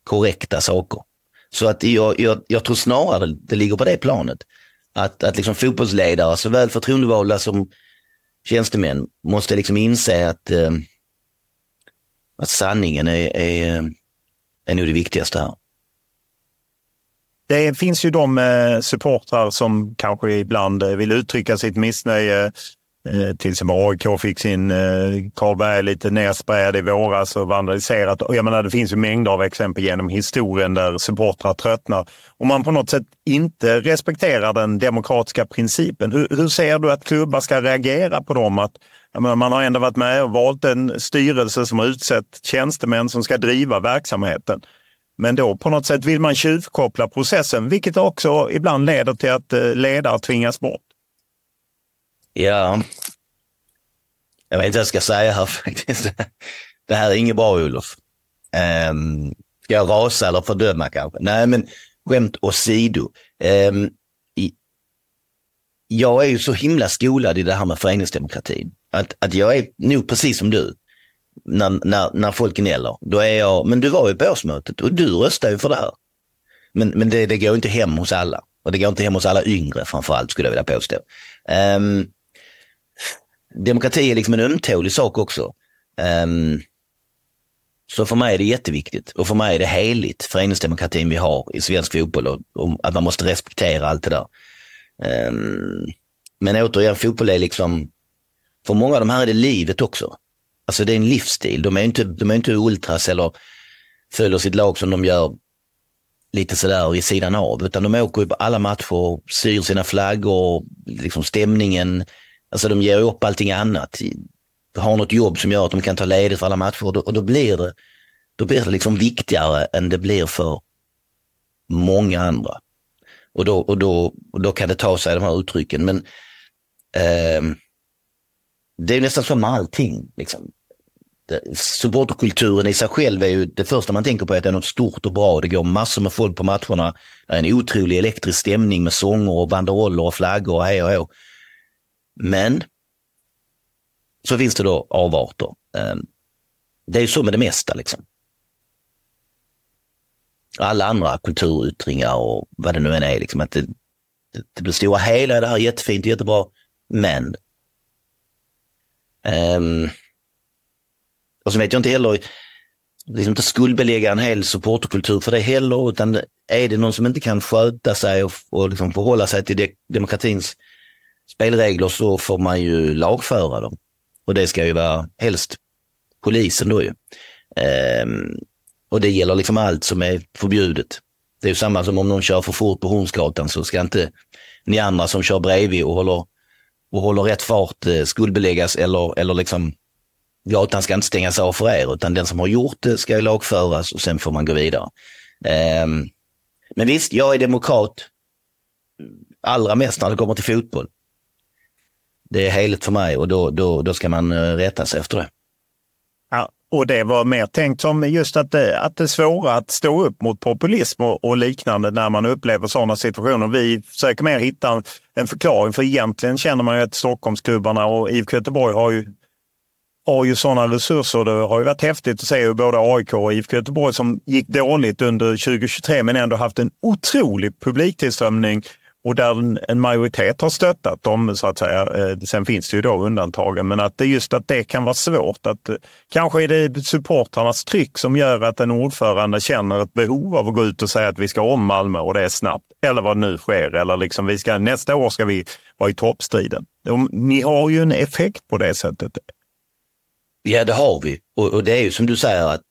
korrekta saker. Så att jag, jag, jag tror snarare det ligger på det planet. Att, att liksom fotbollsledare, såväl förtroendevalda som tjänstemän, måste liksom inse att, eh, att sanningen är, är, är nog det viktigaste här. Det finns ju de eh, supportrar som kanske ibland eh, vill uttrycka sitt missnöje Eh, till exempel AIK fick sin eh, Karlberg lite nedsprejad i våras och vandaliserat. Och jag menar, det finns ju mängder av exempel genom historien där supportrar tröttnar. Om man på något sätt inte respekterar den demokratiska principen, hur, hur ser du att klubbar ska reagera på dem? Att, menar, man har ändå varit med och valt en styrelse som har utsett tjänstemän som ska driva verksamheten. Men då på något sätt vill man tjuvkoppla processen, vilket också ibland leder till att eh, ledare tvingas bort. Ja, jag vet inte vad jag ska säga här faktiskt. Det här är inget bra Olof. Um, ska jag rasa eller fördöma kanske? Nej, men skämt åsido. Um, jag är ju så himla skolad i det här med föreningsdemokratin. Att, att jag är nog precis som du. När, när, när folk gnäller, då är jag, men du var ju på årsmötet och du röstade ju för det här. Men, men det, det går inte hem hos alla. Och det går inte hem hos alla yngre framförallt skulle jag vilja påstå. Um, demokrati är liksom en ömtålig sak också. Um, så för mig är det jätteviktigt och för mig är det heligt, föreningsdemokratin vi har i svensk fotboll och, och att man måste respektera allt det där. Um, men återigen, fotboll är liksom, för många av de här är det livet också. Alltså det är en livsstil. De är inte, de är inte ultras eller följer sitt lag som de gör lite sådär i sidan av, utan de åker på alla matcher, syr sina flaggor, liksom stämningen, Alltså de ger upp allting annat. Har något jobb som gör att de kan ta ledigt för alla matcher och då, och då blir det, då blir det liksom viktigare än det blir för många andra. Och då, och då, och då kan det ta sig de här uttrycken. Men eh, det är nästan som med allting. Liksom. Supporterkulturen i sig själv är ju det första man tänker på att det är något stort och bra. Det går massor med folk på matcherna. Det är en otrolig elektrisk stämning med sånger och banderoller och flaggor och hej och hå. Men så finns det då avarter. Ehm, det är ju så med det mesta liksom. Alla andra kulturyttringar och vad det nu än är, liksom, att det, det, det blir stora hela, det här är jättefint, jättebra, men um, och så vet jag inte heller, liksom inte skuldbelägga en hel supporterkultur för det heller, utan är det någon som inte kan sköta sig och, och liksom förhålla sig till de, demokratins spelregler så får man ju lagföra dem. Och det ska ju vara helst polisen då ju. Ehm, och det gäller liksom allt som är förbjudet. Det är ju samma som om någon kör för fort på Hornsgatan så ska inte ni andra som kör bredvid och håller, och håller rätt fart eh, skuldbeläggas eller, eller liksom gatan ska inte stängas av för er utan den som har gjort det ska ju lagföras och sen får man gå vidare. Ehm, men visst, jag är demokrat. Allra mest när det kommer till fotboll det är heligt för mig och då, då, då ska man eh, rätta sig efter det. Ja, och det var mer tänkt som just att det, att det är svåra att stå upp mot populism och, och liknande när man upplever sådana situationer. Vi försöker mer hitta en, en förklaring för egentligen känner man ju att Stockholmsklubbarna och IFK Göteborg har ju har ju sådana resurser. Det har ju varit häftigt att se hur både AIK och IFK Göteborg som gick dåligt under 2023 men ändå haft en otrolig publiktillströmning och där en majoritet har stöttat dem så att säga. Eh, sen finns det ju då undantagen, men att det just att det kan vara svårt. Att, eh, kanske är det supportrarnas tryck som gör att en ordförande känner ett behov av att gå ut och säga att vi ska om Malmö och det är snabbt. Eller vad nu sker. Eller liksom vi ska, nästa år ska vi vara i toppstriden. Ni har ju en effekt på det sättet. Ja, det har vi. Och, och det är ju som du säger att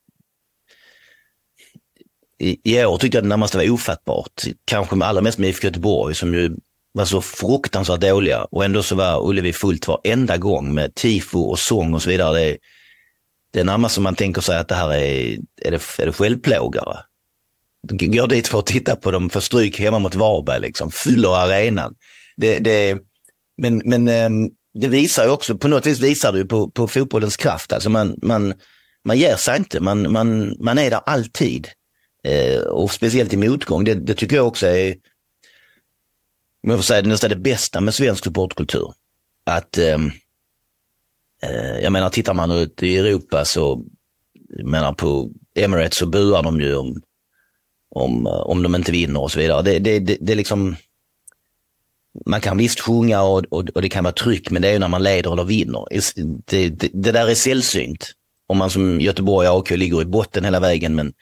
i, i år tyckte jag det närmast var ofattbart. Kanske allra mest med IFK Göteborg som ju var så fruktansvärt dåliga och ändå så var Ullevi fullt varenda gång med tifo och sång och så vidare. Det är, det är närmast som man tänker sig att det här är, är det, är det självplågare. Går dit för att titta på dem, för stryk hemma mot Varberg, liksom, fyller arenan. Det, det, men men ehm, det visar ju också, på något vis visar det ju på, på fotbollens kraft. Alltså man, man, man ger sig inte, man, man, man är där alltid. Eh, och speciellt i motgång, det, det, tycker jag också är om jag får säga det, nästan det bästa med svensk supportkultur. Att, ehm, eh, jag menar, tittar man ut i Europa så, jag menar på Emirates så buar de ju om, om, eh, om de inte vinner och så vidare. Det, det, det, det är liksom, man kan visst sjunga och, och, och, det kan vara tryck, men det är ju när man leder eller vinner. Det, det, det där är sällsynt. Om man som Göteborg och AK ligger i botten hela vägen, men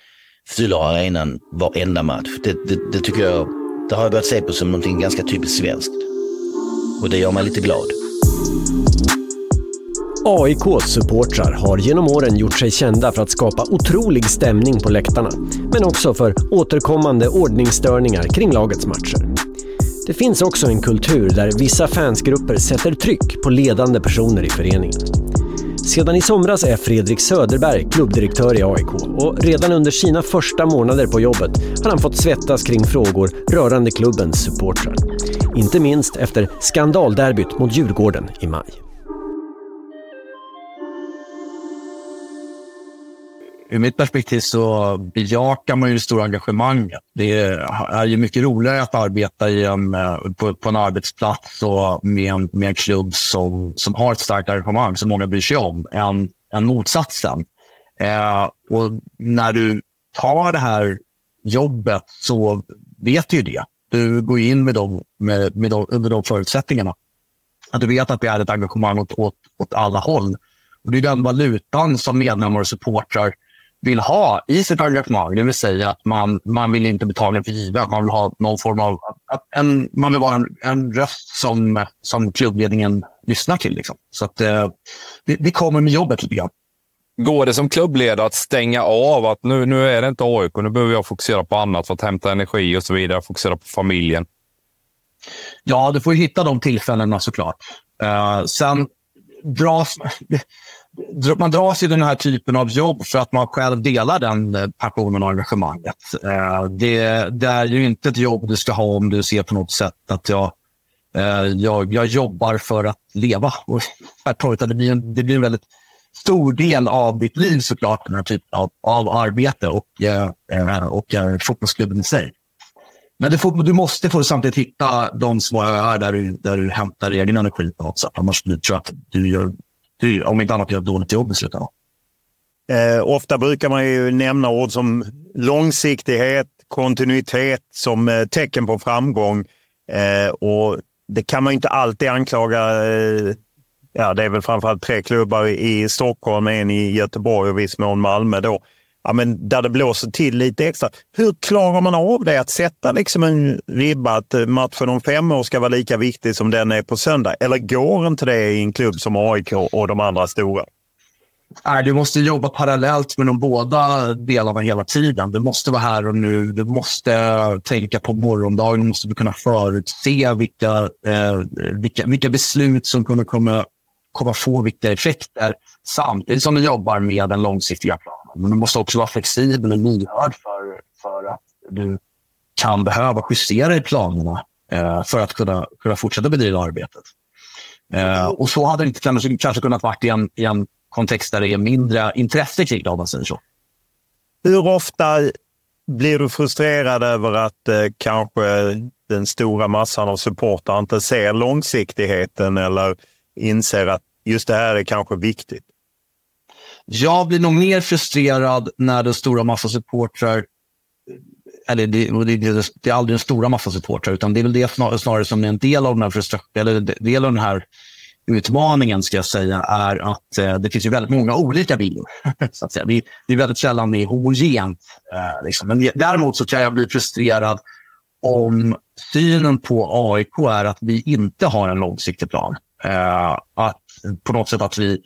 fyller arenan varenda match. Det, det, det, tycker jag, det har jag börjat se på som någonting ganska typiskt svenskt. Och det gör mig lite glad. AIKs supportrar har genom åren gjort sig kända för att skapa otrolig stämning på läktarna, men också för återkommande ordningsstörningar kring lagets matcher. Det finns också en kultur där vissa fansgrupper sätter tryck på ledande personer i föreningen. Sedan i somras är Fredrik Söderberg klubbdirektör i AIK och redan under sina första månader på jobbet har han fått svettas kring frågor rörande klubbens supportrar. Inte minst efter skandalderbyt mot Djurgården i maj. Ur mitt perspektiv så bejakar man ju det stora engagemanget. Det är ju mycket roligare att arbeta i en, eh, på, på en arbetsplats och med en, med en klubb som, som har ett starkt engagemang som många bryr sig om än, än motsatsen. Eh, och när du tar det här jobbet så vet du ju det. Du går in med de, med, med de, under de förutsättningarna. Att du vet att det är ett engagemang åt, åt, åt alla håll. Och det är den valutan som medlemmar och supportrar vill ha i sitt engagemang. Det vill säga att man, man vill inte betala för givet. Man vill ha någon form av... En, man vill vara en, en röst som, som klubbledningen lyssnar till. Liksom. Så att, eh, det, det, kommer med jobbet lite grann. Går det som klubbledare att stänga av att nu, nu är det inte AIK, nu behöver jag fokusera på annat för att hämta energi och så vidare, fokusera på familjen? Ja, du får hitta de tillfällena såklart. Uh, sen dras man dras i den här typen av jobb för att man själv delar den eh, passionen och engagemanget. Eh, det, det, är ju inte ett jobb du ska ha om du ser på något sätt att jag, eh, jag, jag jobbar för att leva. det, blir en, det blir en väldigt stor del av ditt liv såklart, den här typen av, av arbete och, och fotbollsklubben i sig. Men du, får, du måste få samtidigt hitta de små öar där du, där du hämtar egen energi på något sätt. Annars tror jag att du gör om inte annat gör ett dåligt jobb i slutändan. Eh, ofta brukar man ju nämna ord som långsiktighet, kontinuitet som eh, tecken på framgång. Eh, och Det kan man inte alltid anklaga. Eh, ja, det är väl framförallt tre klubbar i Stockholm, en i Göteborg och viss mån Malmö. Då ja, men där det blåser till lite extra. Hur klarar man av det? Att sätta liksom en ribba att eh, matchen om fem år ska vara lika viktig som den är på söndag? Eller går inte det i en klubb som AIK och de andra stora? Nej, du måste jobba parallellt med de båda delarna hela tiden. Du måste vara här och nu. Du måste tänka på morgondagen. Du måste kunna förutse vilka, eh, vilka, vilka beslut som kommer komma, komma få vilka effekter samtidigt som du jobbar med den långsiktiga planen. Men du måste också vara flexibel och lyhörd för, för att du kan behöva justera i planerna eh, för att kunna, kunna fortsätta bedriva arbetet. Eh, och så hade det inte kanske, kanske kunnat vara i en, i en kontext där det är mindre intresse kring det, om man säger så. Hur ofta blir du frustrerad över att eh, kanske den stora massan av supportrar inte ser långsiktigheten eller inser att just det här är kanske viktigt? Jag blir nog mer frustrerad när den stora massa supportrar eller det, det, det, är aldrig den stora massa supportrar, utan det är väl det snarare, snarare som en del av den här frustrationen, eller del av den här utmaningen ska jag säga, är att eh, det finns ju väldigt många olika bilder. så att säga. Det, det är väldigt sällan det är homogent. Eh, liksom. Men däremot så kan jag bli frustrerad om synen på AIK är att vi inte har en långsiktig plan. Eh, att på något sätt att vi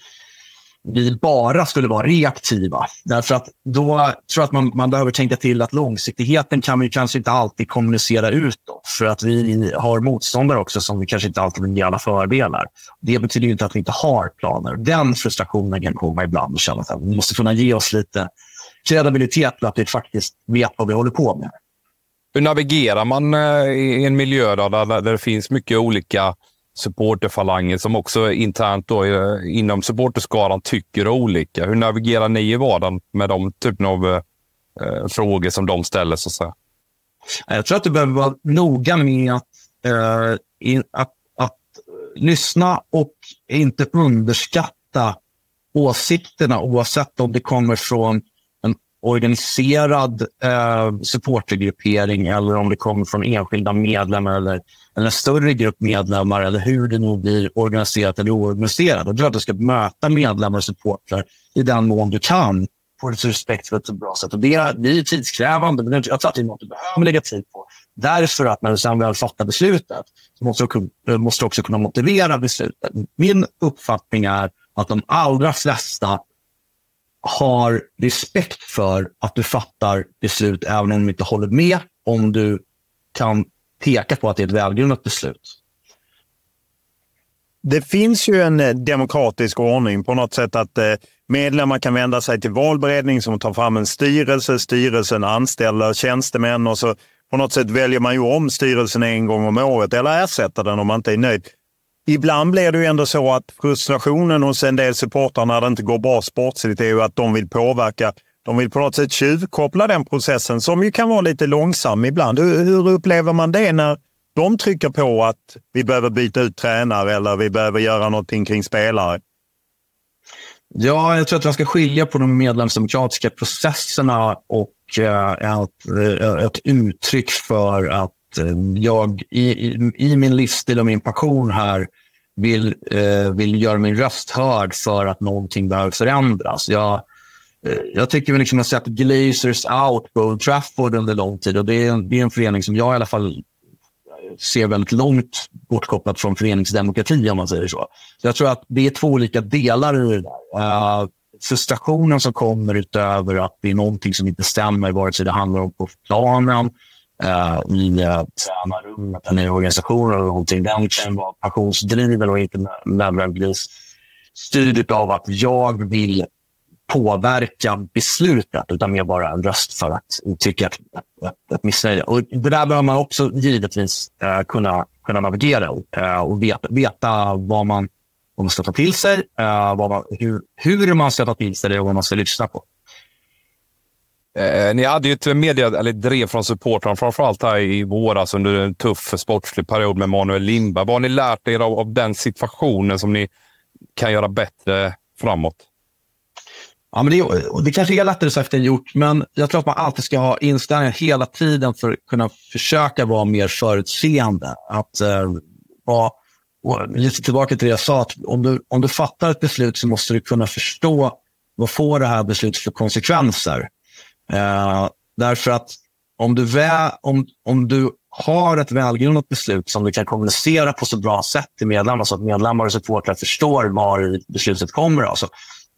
vi bara skulle vara reaktiva. Därför att då tror jag att man, man behöver tänka till att långsiktigheten kan vi kanske inte alltid kommunicera utåt. För att vi har motståndare också som vi kanske inte alltid vill ge alla fördelar. Det betyder inte att vi inte har planer. Den frustrationen kan komma ibland och känna att vi måste kunna ge oss lite kredibilitet för att vi faktiskt vet vad vi håller på med. Hur navigerar man eh, i en miljö där, där det finns mycket olika supporterfalangen som också internt då, eh, inom supporterskaran tycker olika. Hur navigerar ni i vardagen med de typen av eh, eh frågor som de ställer? Så att säga? Jag tror att du behöver vara noga med att eh, in, att, att lyssna och inte underskatta åsikterna oavsett om det kommer från organiserad eh, supportergruppering eller om det kommer från enskilda medlemmar eller, eller en större grupp medlemmar eller hur det nu blir organiserat eller oorganiserat. Jag tror att du ska möta medlemmar och supportrar i den mån du kan på ett respektfullt och bra sätt. Och det, det är tidskrävande, men jag tror att det är något du behöver lägga tid på. Därför att när du sen väl fattar beslutet så måste du, måste du också kunna motivera beslutet. Min uppfattning är att de allra flesta har respekt för att du fattar beslut även om de inte håller med, om du kan peka på att det är ett välgrundat beslut. Det finns ju en eh, demokratisk ordning på något sätt att eh, medlemmar kan vända sig till valberedning som tar fram en styrelse. Styrelsen anställer tjänstemän och så på något sätt väljer man ju om styrelsen en gång om året eller ersätter den om man inte är nöjd. Ibland blir det ju ändå så att frustrationen hos en del supportrar när det inte går bra sportsligt är ju att de vill påverka. De vill på något sätt tjuvkoppla den processen som ju kan vara lite långsam ibland. Hur, hur upplever man det när de trycker på att vi behöver byta ut tränare eller vi behöver göra någonting kring spelare? Ja, jag tror att man ska skilja på de medlemsdemokratiska processerna och eh, ett, ett uttryck för att Eh, jag i, i, i, min livsstil och min passion här vill, eh, vill göra min röst hörd för att någonting behöver förändras. Jag, eh, jag tycker vi liksom har sett Glazers out på Old Trafford under lång tid och det är, det är en förening som jag i alla fall ser väldigt långt bortkopplat från föreningsdemokrati om man säger så. så jag tror att det är två olika delar i det där. Uh, frustrationen som kommer utöver att det är någonting som inte stämmer, vare sig det handlar om på planen, uh, i uh, tränarrummet eller i organisationen eller någonting. Den kan vara passionsdriven och inte nödvändigtvis styrd av att jag vill påverka beslutet, utan mer bara en röst för att uttrycka ett, ett, ett missnöje. Och det där behöver man också givetvis uh, kunna, kunna navigera uh, och veta, veta vad, man, vad man ska ta till sig, uh, vad man, hur, hur man ska ta till sig det och vad man ska lyssna på. Eh, ni hade ju ett media, eller drev från supportrarna, framförallt här i våras under en tuff sportslig period med Manuel Lindberg. Vad har ni lärt er av, av den situationen som ni kan göra bättre framåt? Ja, men det, det kanske är lättare sagt än gjort, men jag tror att man alltid ska ha inställningen hela tiden för att kunna försöka vara mer förutseende. Att eh, vara, lite tillbaka till det jag sa, att om du, om du fattar ett beslut så måste du kunna förstå vad får det här beslutet för konsekvenser. Eh, därför att om du, vä, om, om du har ett välgrundat beslut som du kan kommunicera på så bra sätt till medlemmar så att medlemmar och supportrar förstår var beslutet kommer. Alltså,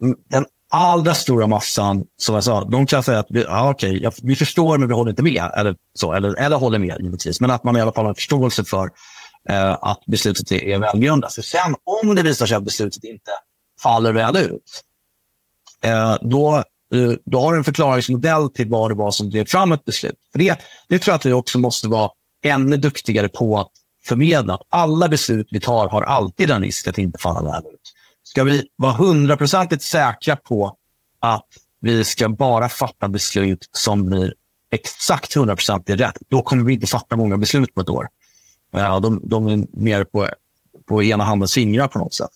mm, den allra stora massan, som jag sa, de kan säga att vi, ja, okej, ja, vi förstår men vi håller inte med. Eller, så, eller, eller håller med givetvis. Men att man i alla fall har förståelse för eh, att beslutet är, är välgrundat. För sen om det visar sig att beslutet inte faller väl ut, eh, då, du, då har du en förklaringsmodell till vad det var som drev fram ett beslut. För det, det tror jag att vi också måste vara ännu duktigare på att förmedla. Alla beslut vi tar har alltid en risk att inte falla väl ut. Ska vi vara hundraprocentigt säkra på att vi ska bara fatta beslut som blir exakt hundraprocentigt rätt, då kommer vi inte fatta många beslut på ett år. Ja, de, de är mer på, på ena handens fingrar på något sätt.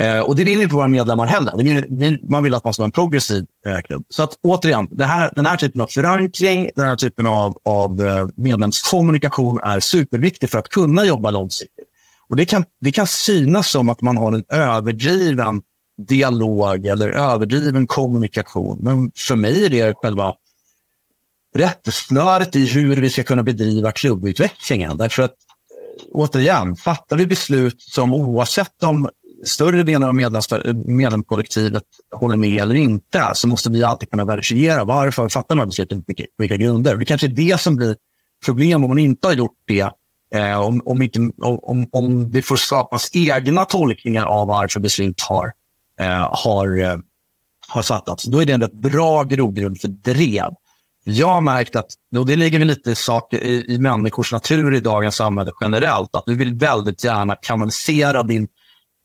Eh, och det vill inte våra medlemmar heller. Vill, man vill att man ska vara en progressiv eh, klubb. Så att återigen, det här, den här typen av förankring, den här typen av, av eh, medlemskommunikation är superviktig för att kunna jobba långsiktigt. Och det kan, det kan synas som att man har en överdriven dialog eller överdriven kommunikation. Men för mig är det själva rättesnöret i hur vi ska kunna bedriva klubbutvecklingen. Därför att, eh, återigen, fattar vi beslut som oavsett om större delen av medlemskollektivet håller med eller inte, så måste vi alltid kunna verifiera varför vi fattar de besluten på vilka grunder. Det kanske är det som blir problem om man inte har gjort det Eh, om, om, inte, om, om det får skapas egna tolkningar av varför beslut har, eh, har, eh, har fattats, då är det en rätt bra grogrund för drev. Jag har märkt att, och det ligger väl lite saker i, i människors natur i dagens samhälle generellt, att du vill väldigt gärna kanalisera din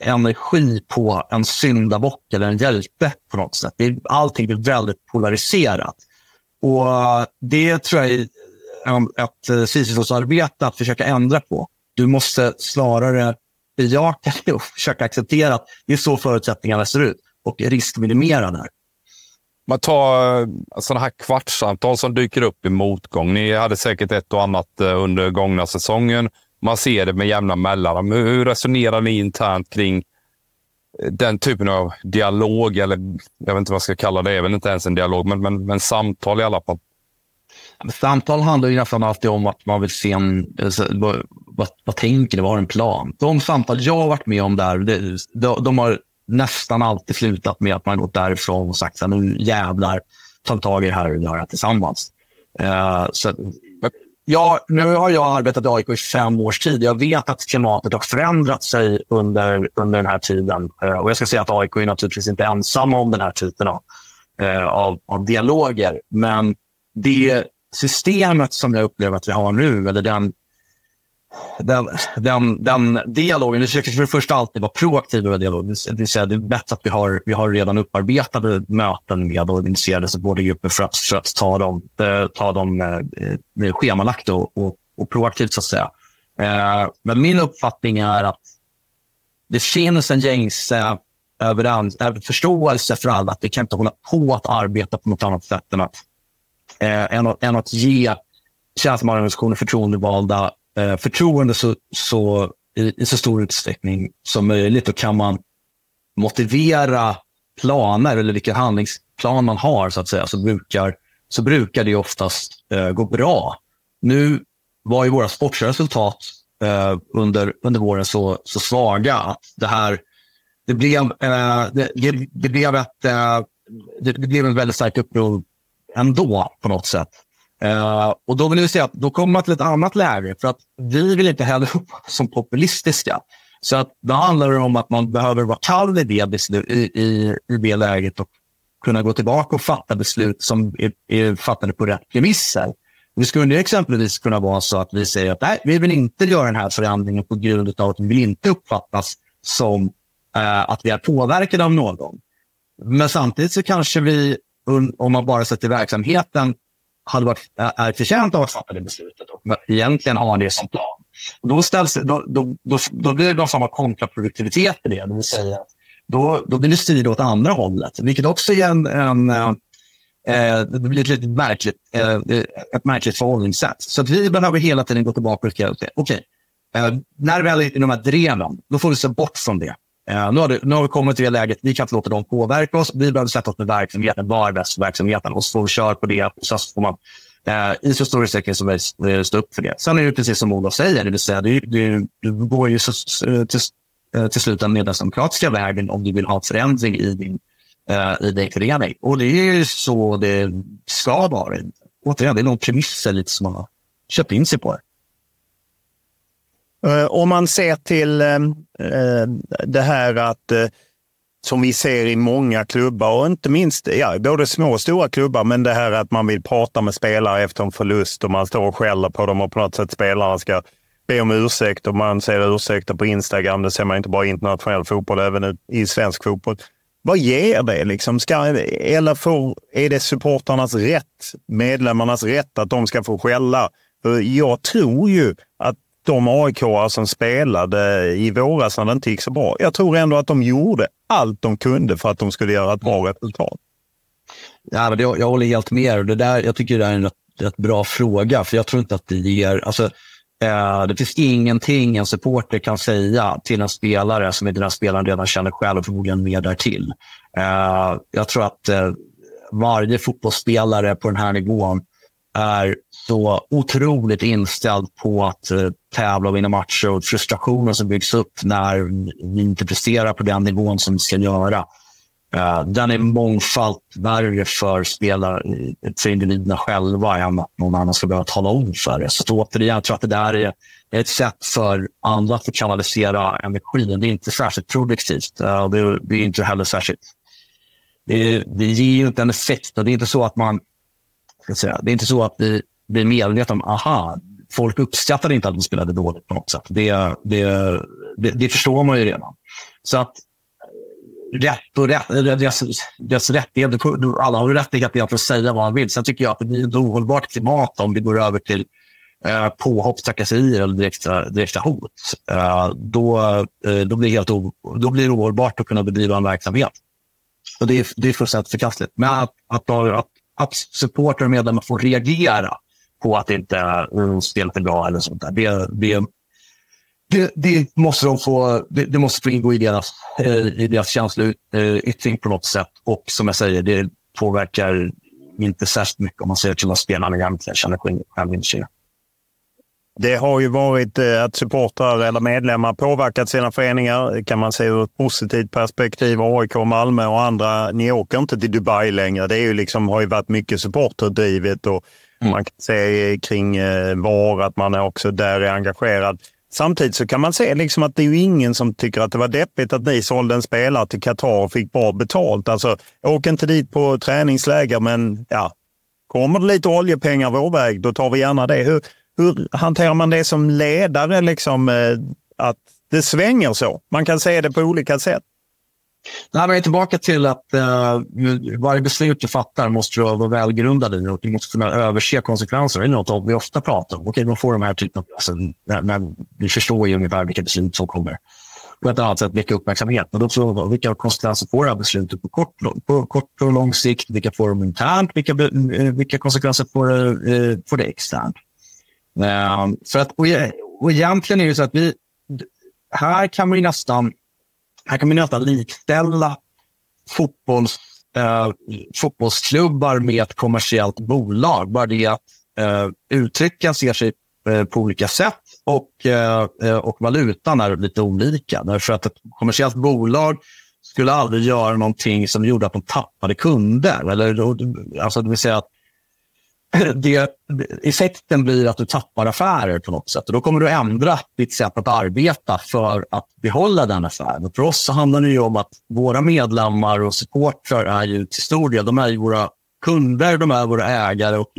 energi på en syndabock eller en hjälte på något sätt. allting blir väldigt polariserat. Och eh, Det tror jag är eh, ett eh, Sisyfos-arbete att försöka ändra på. Du måste snarare bejaka det och försöka acceptera att det är så förutsättningarna ser ut och riskminimera där. Man tar sådana här kvartssamtal som dyker upp i motgång. Ni hade säkert ett och annat under gångna säsongen. Man ser det med jämna mellanrum. Hur resonerar ni internt kring eh, den typen av dialog? Eller jag vet inte vad jag ska kalla det. Det är väl inte ens en dialog, men, men, men samtal i alla fall. Samtal handlar ju nästan alltid om att man vill se en... Alltså, vad, vad, vad tänker du? Vad har en plan? De samtal jag har varit med om där, det, de, de har nästan alltid slutat med att man gått därifrån och sagt att nu jävlar, ta tag i det här och gör det tillsammans. Uh, så, ja, nu har jag arbetat i AIK i fem års tid. Jag vet att klimatet har förändrat sig under, under den här tiden. Uh, och jag ska säga att AIK är naturligtvis inte ensamma om den här typen av, uh, av, av dialoger. Men det systemet som jag upplever att vi har nu, eller den den, den, den dialogen, vi försöker för det första alltid vara proaktiva med dialogen. Det vill säga, det är bättre att vi har, vi har redan upparbetade möten med organiserade supportergrupper för att, för att ta dem, eh, ta dem eh, eh, schemalagt och, och, och, proaktivt, så att säga. Eh, men min uppfattning är att det finns en gängs eh, överens, förståelse för alla att vi kan inte hålla på att arbeta på något annat sätt än att, eh, än att, än att ge tjänstemannaorganisationer, förtroendevalda eh, förtroende så, så, i, i, så stor utsträckning som möjligt. Då kan man motivera planer eller vilken handlingsplan man har så att säga, så brukar, så brukar det oftast eh, gå bra. Nu var ju våra sportsliga resultat eh, under, under våren så, så svaga att det här det blev, eh, det, det, blev ett, eh, det, det, blev en väldigt starkt uppror ändå på något sätt. Uh, och då vill jag säga att då kommer man till ett annat läge för att vi vill inte heller uppfattas som populistiska. Så att då handlar det om att man behöver vara kall i det, beslut, i, i, i det läget och kunna gå tillbaka och fatta beslut som är, är fattade på rätt premisser. Det skulle exempelvis kunna vara så att vi säger att nej, vi vill inte göra den här förändringen på grund av att vi vill inte uppfattas som uh, att vi är påverkade av någon. Men samtidigt så kanske vi, om man bara sätter verksamheten hade varit, är förtjänt av att fatta det beslutet och egentligen har det som plan. Och då, ställs, då, då, då, då blir det någon form av kontraproduktivitet i det. Det vill säga, då, då blir det styrd åt andra hållet, vilket också är en, en eh, eh det blir ett lite märkligt, eh, ett märkligt förhållningssätt. Så att vi behöver hela tiden gå tillbaka och säga, okej, okay, eh, när vi är i de här dreven, då får vi se bort från det. Eh, nu, har det, nu har vi kommit till det läget, vi kan inte låta dem påverka oss. Vi behöver sätta oss med verksamheten. Vad är bäst för verksamheten? Och så får vi köra på det. Så får man eh, i så stor utsträckning som möjligt eh, stå upp för det. Sen är det precis som Olof säger, det vill säga det, det, det går ju så, eh, till, eh, till slut den medlemsdemokratiska vägen om du vill ha förändring i din, eh, i din förening. Och det är ju så det ska vara. Återigen, det är nog premisser lite som man har köpt in sig på. Det. Eh, om man ser till eh, eh, det här att som vi ser i många klubbar och inte minst ja, både små och stora klubbar, men det här att man vill prata med spelare efter en förlust och man står och skäller på dem och på något sätt spelarna ska be om ursäkt och man ser ursäkter på Instagram. Det ser man inte bara i internationell fotboll, även i svensk fotboll. Vad ger det? Liksom? Ska, eller får, är det supportarnas rätt, medlemmarnas rätt, att de ska få skälla? Jag tror ju att de aik som spelade i våras när det inte gick så bra. Jag tror ändå att de gjorde allt de kunde för att de skulle göra ett bra resultat. Ja, men det, jag håller helt med. Det där, jag tycker det är en rätt, rätt bra fråga, för jag tror inte att det ger... Alltså, eh, det finns ingenting en supporter kan säga till en spelare som inte den spelaren redan känner själv och förmodligen mer därtill. Eh, jag tror att eh, varje fotbollsspelare på den här nivån är så otroligt inställd på att eh, tävla och vinna matcher och frustrationen som byggs upp när vi inte presterar på den nivån som vi ska göra. Eh, den är mångfalt värre för spelare, eh, för individerna själva än att någon annan ska behöva tala om för det. Så återigen, jag tror att det där är ett sätt för andra att kanalisera energin. Det är inte särskilt produktivt. Det, är inte heller särskilt... Det, det ger ju inte en effekt. Det är inte så att man. Det är inte så att vi blir medvetna om, aha, folk uppskattade inte att vi spelade dåligt på något sätt. Det, det, det, det förstår man ju redan. Så att rätt och rätt, deras, deras rättigheter, alla har rättighet att säga vad man vill. Sen tycker jag att det blir ett ohållbart klimat om vi går över till eh, påhopp, trakasserier eller direkta, direkta hot, eh, då, eh, då, blir det helt o, då blir det ohållbart att kunna bedriva en verksamhet. Och det är, det är fullständigt förkastligt. Men att, att, att, att supportrar och medlemmar får reagera på att inte eh, mm, spelet är bra eller sånt där, det, det, det, det, måste de få, det, det, måste få ingå i deras, eh, i deras känsloyttring eh, på något sätt. Och som jag säger, det påverkar inte särskilt mycket om man ser till vad spelarna egentligen känner själv självinsikter. Det har ju varit eh, att supportrar eller medlemmar påverkat sina föreningar, kan man se ur ett positivt perspektiv. AIK, Malmö och andra, ni åker inte till Dubai längre. Det är ju liksom, har ju varit mycket supporterdrivet och mm. man kan se kring eh, VAR att man är också där är engagerad. Samtidigt så kan man se liksom att det är ju ingen som tycker att det var deppigt att ni sålde en spelare till Qatar och fick bra betalt. Alltså, åk inte dit på träningsläger, men ja, kommer det lite oljepengar vår väg, då tar vi gärna det. Hur, hur hanterar man det som ledare, liksom, eh, att det svänger så? Man kan se det på olika sätt. Nej, men tillbaka till att eh, varje beslut du fattar måste vara välgrundad i och du måste kunna överse konsekvenser. Det är något vi ofta pratar om. Okej, man får de här typen av... Alltså, men vi förstår ju ungefär vilka beslut som kommer på ett annat sätt väcka uppmärksamhet. Men då frågar vilka konsekvenser får det här beslutet på kort, på kort och lång sikt? Vilka får de internt? Vilka, eh, vilka konsekvenser får, uh, får det externt? Uh, för att, och, och egentligen är det så att vi... Här kan vi nästan här kan vi nästan likställa fotbolls, eh, fotbollsklubbar med ett kommersiellt bolag. Bara det att eh, uttrycken ser sig eh, på olika sätt och, eh, eh, och valutan är lite olika. Därför att ett kommersiellt bolag skulle aldrig göra någonting som gjorde att de tappade kunder. Eller, alltså det vill säga att det, effekten blir att du tappar affärer på något sätt. Och då kommer du ändra ditt sätt att arbeta för att behålla den affären. Och för oss så handlar det ju om att våra medlemmar och supportrar är ju till stor del de är ju våra kunder, de är våra ägare och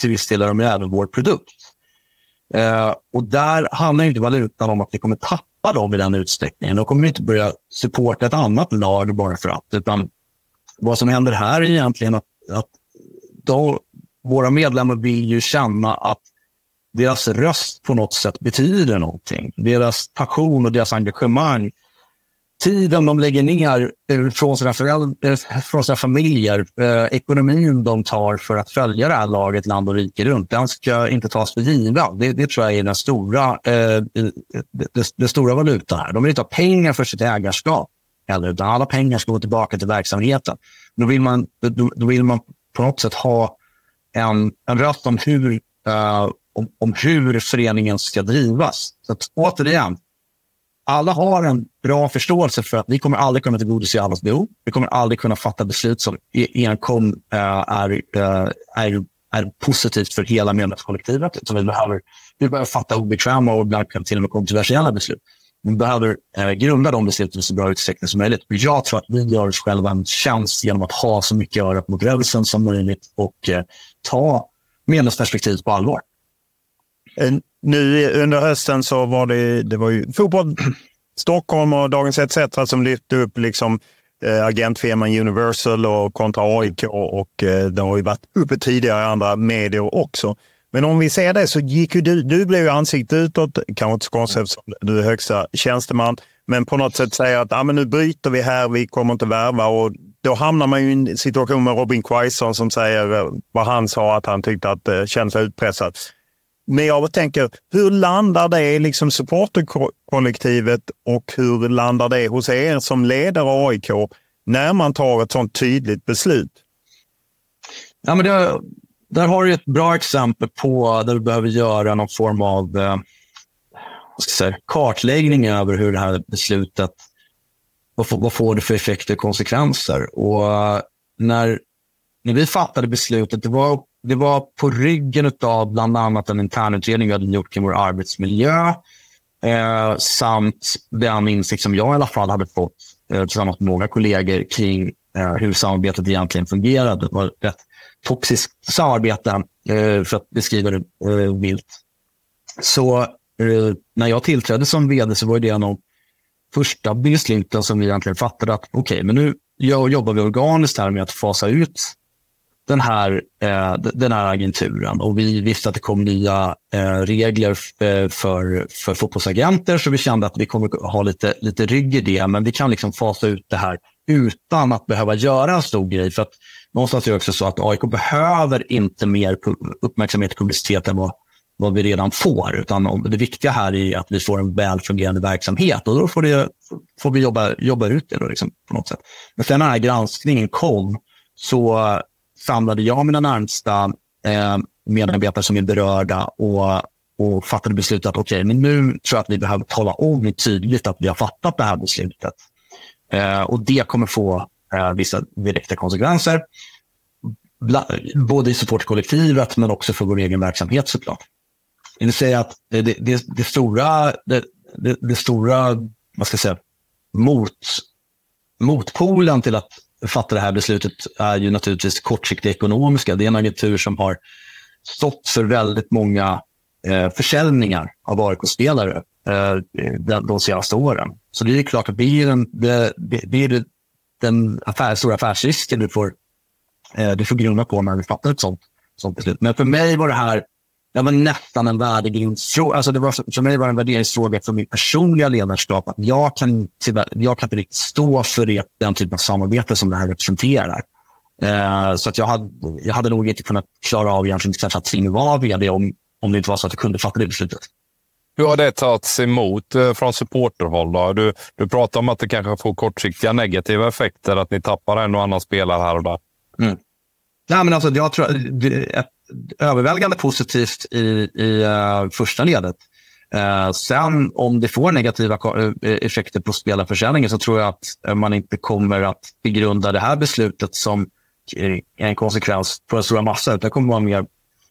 till viss del är de även vår produkt. Eh, och där handlar inte valutan om att vi kommer tappa dem i den utsträckningen. Då kommer vi inte börja supporta ett annat lag bara för att. Utan vad som händer här är egentligen att, att då, våra medlemmar vill ju känna att deras röst på något sätt betyder någonting. Deras passion och deras engagemang. Tiden de lägger ner eh, från sina, föräldrar, eh, från sina familjer, eh, ekonomin de tar för att följa det här laget land och rike runt, den ska inte tas för given. Det, det tror jag är den stora, eh, det, det, stora valutan här. De vill inte ha pengar för sitt ägarskap, eller, utan alla pengar ska gå tillbaka till verksamheten. Då vill man, då, då vill man på något sätt ha en, en röst om hur, uh, om, om, hur föreningen ska drivas. Så att, återigen, alla har en bra förståelse för att vi kommer aldrig kunna tillgodose allas behov. Vi kommer aldrig kunna fatta beslut som enkom uh, eh, är, uh, är, är positivt för hela medlemskollektivet. Vi behöver, vi behöver fatta obekväma och ibland till och med kontroversiella beslut. Vi behöver eh, grunda de besluten i så bra utsträckning som möjligt. Jag tror att vi gör oss själva en tjänst genom att ha så mycket örat mot rälsen som möjligt och eh, ta medlemsperspektivet på allvar. Eh, nu under hösten så var det, det var ju fotboll Stockholm och Dagens ETC som lyfte upp liksom eh, agentfirman Universal och kontra AIK och eh, det har ju varit uppe tidigare i andra medier också. Men om vi ser det så gick ju du, du blev ju ansiktet utåt, kanske inte så konstigt eftersom du är högsta tjänsteman, men på något sätt säger att ah, men nu bryter vi här, vi kommer inte värva och då hamnar man ju i en situation med Robin Quaison som säger eh, vad han sa, att han tyckte att det eh, känns utpressat. Men jag tänker, hur landar det i liksom supporterkollektivet och hur landar det hos er som leder AIK när man tar ett sånt tydligt beslut? Ja, men det, där har du ett bra exempel på där du behöver göra någon form av eh, säga, kartläggning över hur det här beslutet, vad, vad får det för effekter och konsekvenser? Och eh, när, när vi fattade beslutet, det var, det var på ryggen av bland annat en internutredning vi hade gjort kring vår arbetsmiljö, eh, samt den insikt som jag i alla fall hade fått eh, tillsammans med många kollegor kring eh, hur samarbetet egentligen fungerade. Det var rätt toxiskt samarbete, eh, för att beskriva det eh, vilt. Så eh, när jag tillträdde som vd så var det en av första besluten som vi egentligen fattade att okej, okay, men nu jobbar vi organiskt här med att fasa ut den här, eh, den här agenturen och vi visste att det kom nya eh, regler eh, för, för fotbollsagenter så vi kände att vi kommer ha lite, lite rygg i det men vi kan liksom fasa ut det här utan att behöva göra en stor grej. För att någonstans är det också så att AIK behöver inte mer uppmärksamhet och publicitet än vad, vad vi redan får. Utan det viktiga här är att vi får en väl fungerande verksamhet och då får, det, får vi jobba, jobba ut det då liksom, på något sätt. Men sen när den här granskningen kom så eh, samlade jag mina närmsta eh, medarbetare som är berörda och, och fattade beslutet att okej, okay, men nu tror jag att vi behöver tala om tydligt att vi har fattat det här beslutet. Eh, och det kommer få Eh, vissa direkta konsekvenser. Bla, både i supportkollektivet men också för vår egen verksamhet såklart. Det vill säga att det, det, det stora, det, det, det, stora vad ska jag säga, mot, motpolen till att fatta det här beslutet är ju naturligtvis kortsiktiga ekonomiska. Det är en agentur som har stått för väldigt många eh, försäljningar av AIK-spelare eh, de, de senaste åren. Så det är klart att det är den, det, det är den affär, stora affärsrisken du får, eh, du får grunna på när du fattar ett sånt, sånt beslut. Men för mig var det här det var nästan en värderingsfråga. Alltså det var, för mig var det en värderingsfråga för mitt personliga ledarskap. Att jag, kan, jag kan inte riktigt stå för det, den typen av samarbete som det här representerar. Eh, så att jag, hade, jag hade nog inte kunnat klara av egentligen att vara vd om, om det inte var så att jag kunde fatta det beslutet. Hur har det tagits emot eh, från supporterhåll? Då? Du, du pratar om att det kanske får kortsiktiga negativa effekter, att ni tappar en och annan spelare här och där. Mm. Nej, men alltså, jag tror ett överväldigande positivt i, i uh, första ledet. Uh, sen om det får negativa effekter på spelarförsäljningen så tror jag att man inte kommer att begrunda det här beslutet som en konsekvens på den stora massan. Det kommer vara mer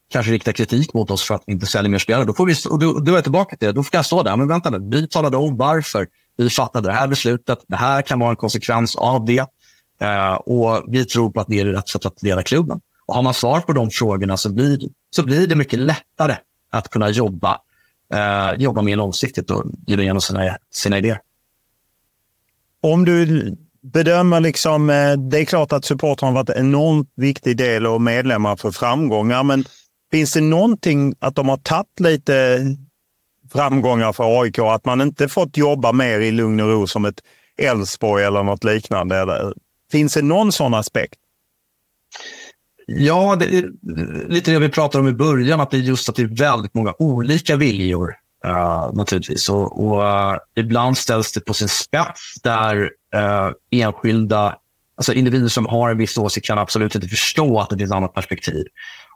kanske rikta kritik mot oss för att vi inte säljer mer spelare. Då, får vi, och då, då är jag tillbaka till det. Då får jag stå där. Men vänta nu, vi talade om varför vi fattade det här beslutet. Det här kan vara en konsekvens av det. Eh, och vi tror på att det är rätt sätt att leda klubben. Och har man svar på de frågorna så blir, så blir det mycket lättare att kunna jobba, eh, jobba mer långsiktigt och ge igenom sina, sina idéer. Om du bedömer liksom, eh, det är klart att supportrarna har varit en enormt viktig del och medlemmar för framgångar, men finns det någonting att de har tagit lite framgångar för AIK? Att man inte fått jobba mer i lugn och ro som ett Elfsborg eller något liknande? Eller, finns det någon sån aspekt? Ja, det är lite det vi pratade om i början, att det är just att det är väldigt många olika viljor. Uh, naturligtvis. Och, och uh, ibland ställs det på sin spets där uh, enskilda, alltså individer som har en viss åsikt kan absolut inte förstå att det finns ett annat perspektiv.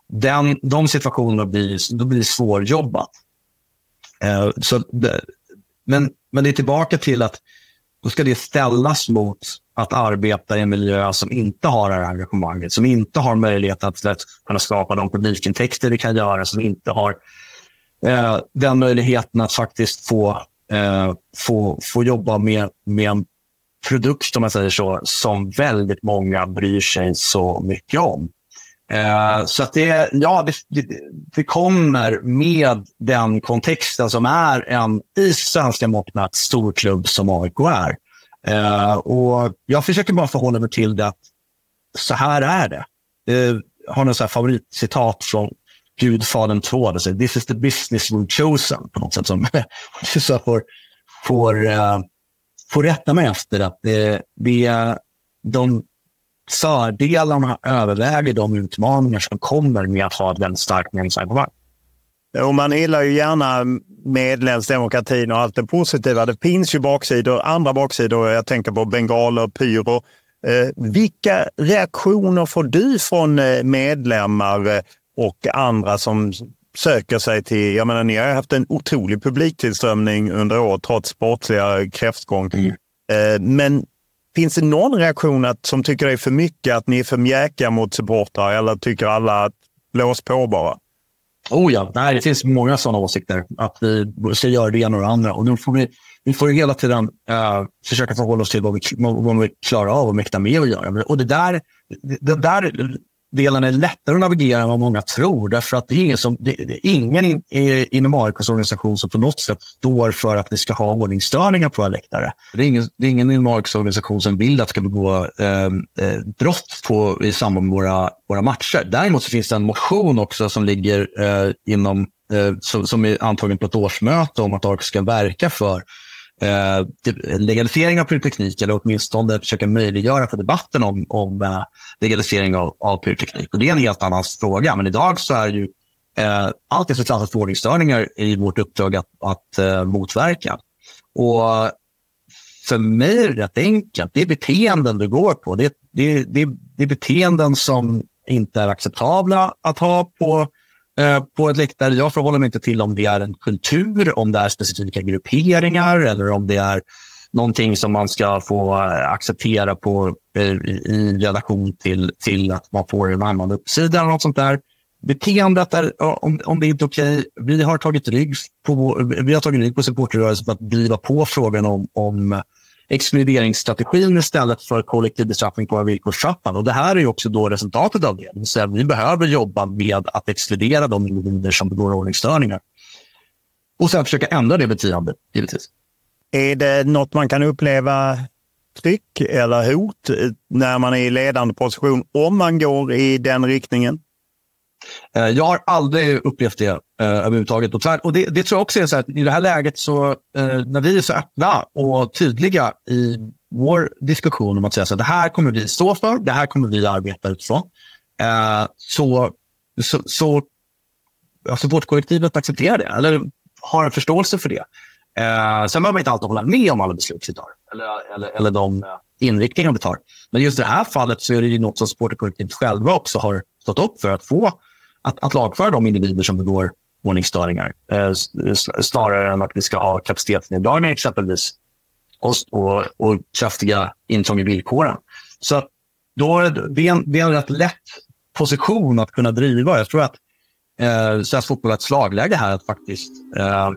Den, de situationerna blir, då blir svårjobbat. Eh, så det, men, men det är tillbaka till att då ska det ställas mot att arbeta i en miljö som inte har det här engagemanget, som inte har möjlighet att, att kunna skapa de publikintäkter det kan göra, som inte har eh, den möjligheten att faktiskt få, eh, få, få jobba med, med en produkt, om man säger så, som väldigt många bryr sig så mycket om. Eh, så att det, ja, det, det, det, kommer med den kontexten som är en i svenska mått mätt stor klubb som AIK är. Eh, och jag försöker bara förhålla mig till det att så här är det. Jag har något favoritcitat från Gudfadern 2. Det säger, This is the business we've chosen. På något sätt som så jag får, får, uh, får rätta mig efter. att det, det, De fördelarna överväger de utmaningar som kommer med att ha ett väldigt starkt medlemsengagemang. Och man gillar ju gärna medlemsdemokratin och allt det positiva. Det finns ju baksidor, andra baksidor. Jag tänker på bengaler, pyro. Eh, vilka reaktioner får du från eh, medlemmar eh, och andra som söker sig till... Jag menar, ni har haft en otrolig publiktillströmning under året trots sportsliga kräftgång. Mm. Eh, men finns det någon reaktion att, som tycker det är för mycket, att ni är för mjäkiga mot supportrar eller tycker alla att blås på bara? Oh ja, nej, det finns många sådana åsikter. Att vi ska göra det ena och det andra. Och nu får vi, vi får hela tiden uh, försöka förhålla oss till vad vi, vad vi klarar av och mäktar med att göra. Och det där, det, där, delen är lättare att navigera än vad många tror. Därför att det är ingen, som, det, det är ingen inom AIKs organisation som på något sätt står för att vi ska ha ordningsstörningar på våra läktare. Det är ingen, det är ingen inom AIKs organisation som vill att det ska begå ehm, eh, brott på, i samband med våra, våra matcher. Däremot så finns det en motion också som ligger eh, inom eh, som, som är antagen på ett årsmöte om att AIK ska verka för eh, legalisering av pyroteknik eller åtminstone försöka möjliggöra för debatten om, om eh, legalisering av, av pyroteknik. Och det är en helt annan fråga. Men idag så är ju eh, allt det som klassas för ordningsstörningar i vårt uppdrag att, att eh, motverka. Och för mig är det rätt enkelt. Det är beteenden du går på. Det, det, det, det är beteenden som inte är acceptabla att ha på Eh, Eh, på ett läktare. Jag förhåller mig inte till om det är en kultur, om det är specifika grupperingar eller om det är någonting som man ska få eh, acceptera på, eh, i relation till, till att man får en annan uppsida eller något sånt där. Beteendet är, om, om det är inte är okej, vi har tagit rygg på, vi har tagit rygg på supporterrörelsen för att driva på frågan om, om exkluderingsstrategin istället för kollektiv bestraffning på villkorstrappan. Och det här är också då resultatet av det. Så vi behöver jobba med att exkludera de individer som begår ordningsstörningar. Och sen försöka ändra det beteendet, givetvis. Är det något man kan uppleva tryck eller hot när man är i ledande position om man går i den riktningen? Eh, jag har aldrig upplevt det eh, överhuvudtaget. Och, och det, det, tror jag också är så att i det här läget, så, eh, när vi är så öppna och tydliga i vår diskussion om att säga så att det här kommer vi stå för, det här kommer vi arbeta utifrån, eh, så, så, så alltså supportkollektivet accepterar det, eller har en förståelse för det. Eh, sen behöver man inte alltid hålla med om alla beslut vi tar, eller, eller, eller de inriktningar vi tar. Men just i det här fallet så är det ju något som supporterkollektivet själva också har stått upp för att få att, att lagföra de individer som begår ordningsstörningar eh, snarare än att vi ska ha kapacitetsneddragningar exempelvis och, och, och kraftiga intrång i villkoren. Så då är det, det, är en, det är en rätt lätt position att kunna driva. Jag tror att eh, svensk fotboll har ett slagläge här att faktiskt, eh,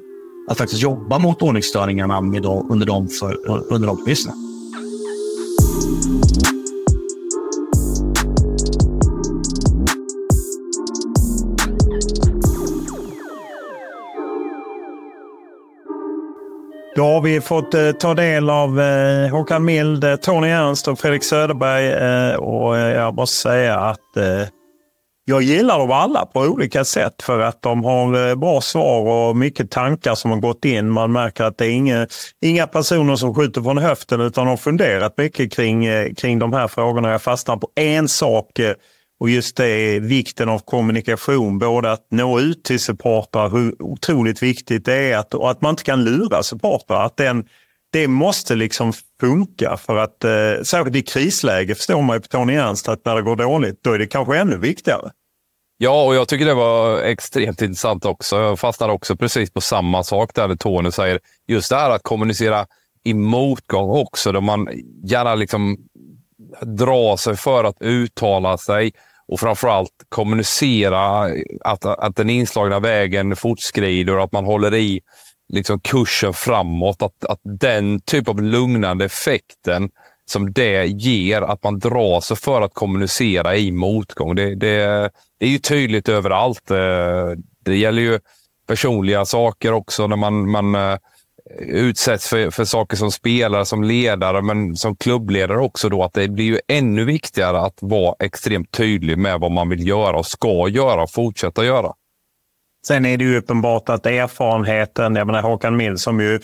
att faktiskt jobba mot ordningsstörningarna med då, under de, för, under de premisserna. Då har vi fått eh, ta del av eh, Håkan Mild, eh, Tony Ernst och Fredrik Söderberg. Eh, och eh, jag måste säga att eh, jag gillar dem alla på olika sätt för att de har eh, bra svar och mycket tankar som har gått in. Man märker att det är inga, inga personer som skjuter från höften utan har funderat mycket kring, eh, kring de här frågorna. Jag fastnar på en sak och just det, vikten av kommunikation, både att nå ut till supportrar, hur otroligt viktigt det är att, och att man inte kan lura supportrar. Att den, det måste liksom funka för att, eh, särskilt i krisläge förstår man ju på Tony Ernst att när det går dåligt, då är det kanske ännu viktigare. Ja, och jag tycker det var extremt intressant också. Jag fastnade också precis på samma sak där Tony säger. Just det här att kommunicera i motgång också, där man gärna liksom drar sig för att uttala sig och framförallt kommunicera att, att den inslagna vägen fortskrider och att man håller i liksom kursen framåt. Att, att den typ av lugnande effekten som det ger, att man drar sig för att kommunicera i motgång. Det, det, det är ju tydligt överallt. Eh, det gäller ju personliga saker också när man, man eh, utsätts för, för saker som spelare, som ledare, men som klubbledare också. Då, att det blir ju ännu viktigare att vara extremt tydlig med vad man vill göra och ska göra och fortsätta göra. Sen är det ju uppenbart att erfarenheten, jag menar Håkan Mild som ju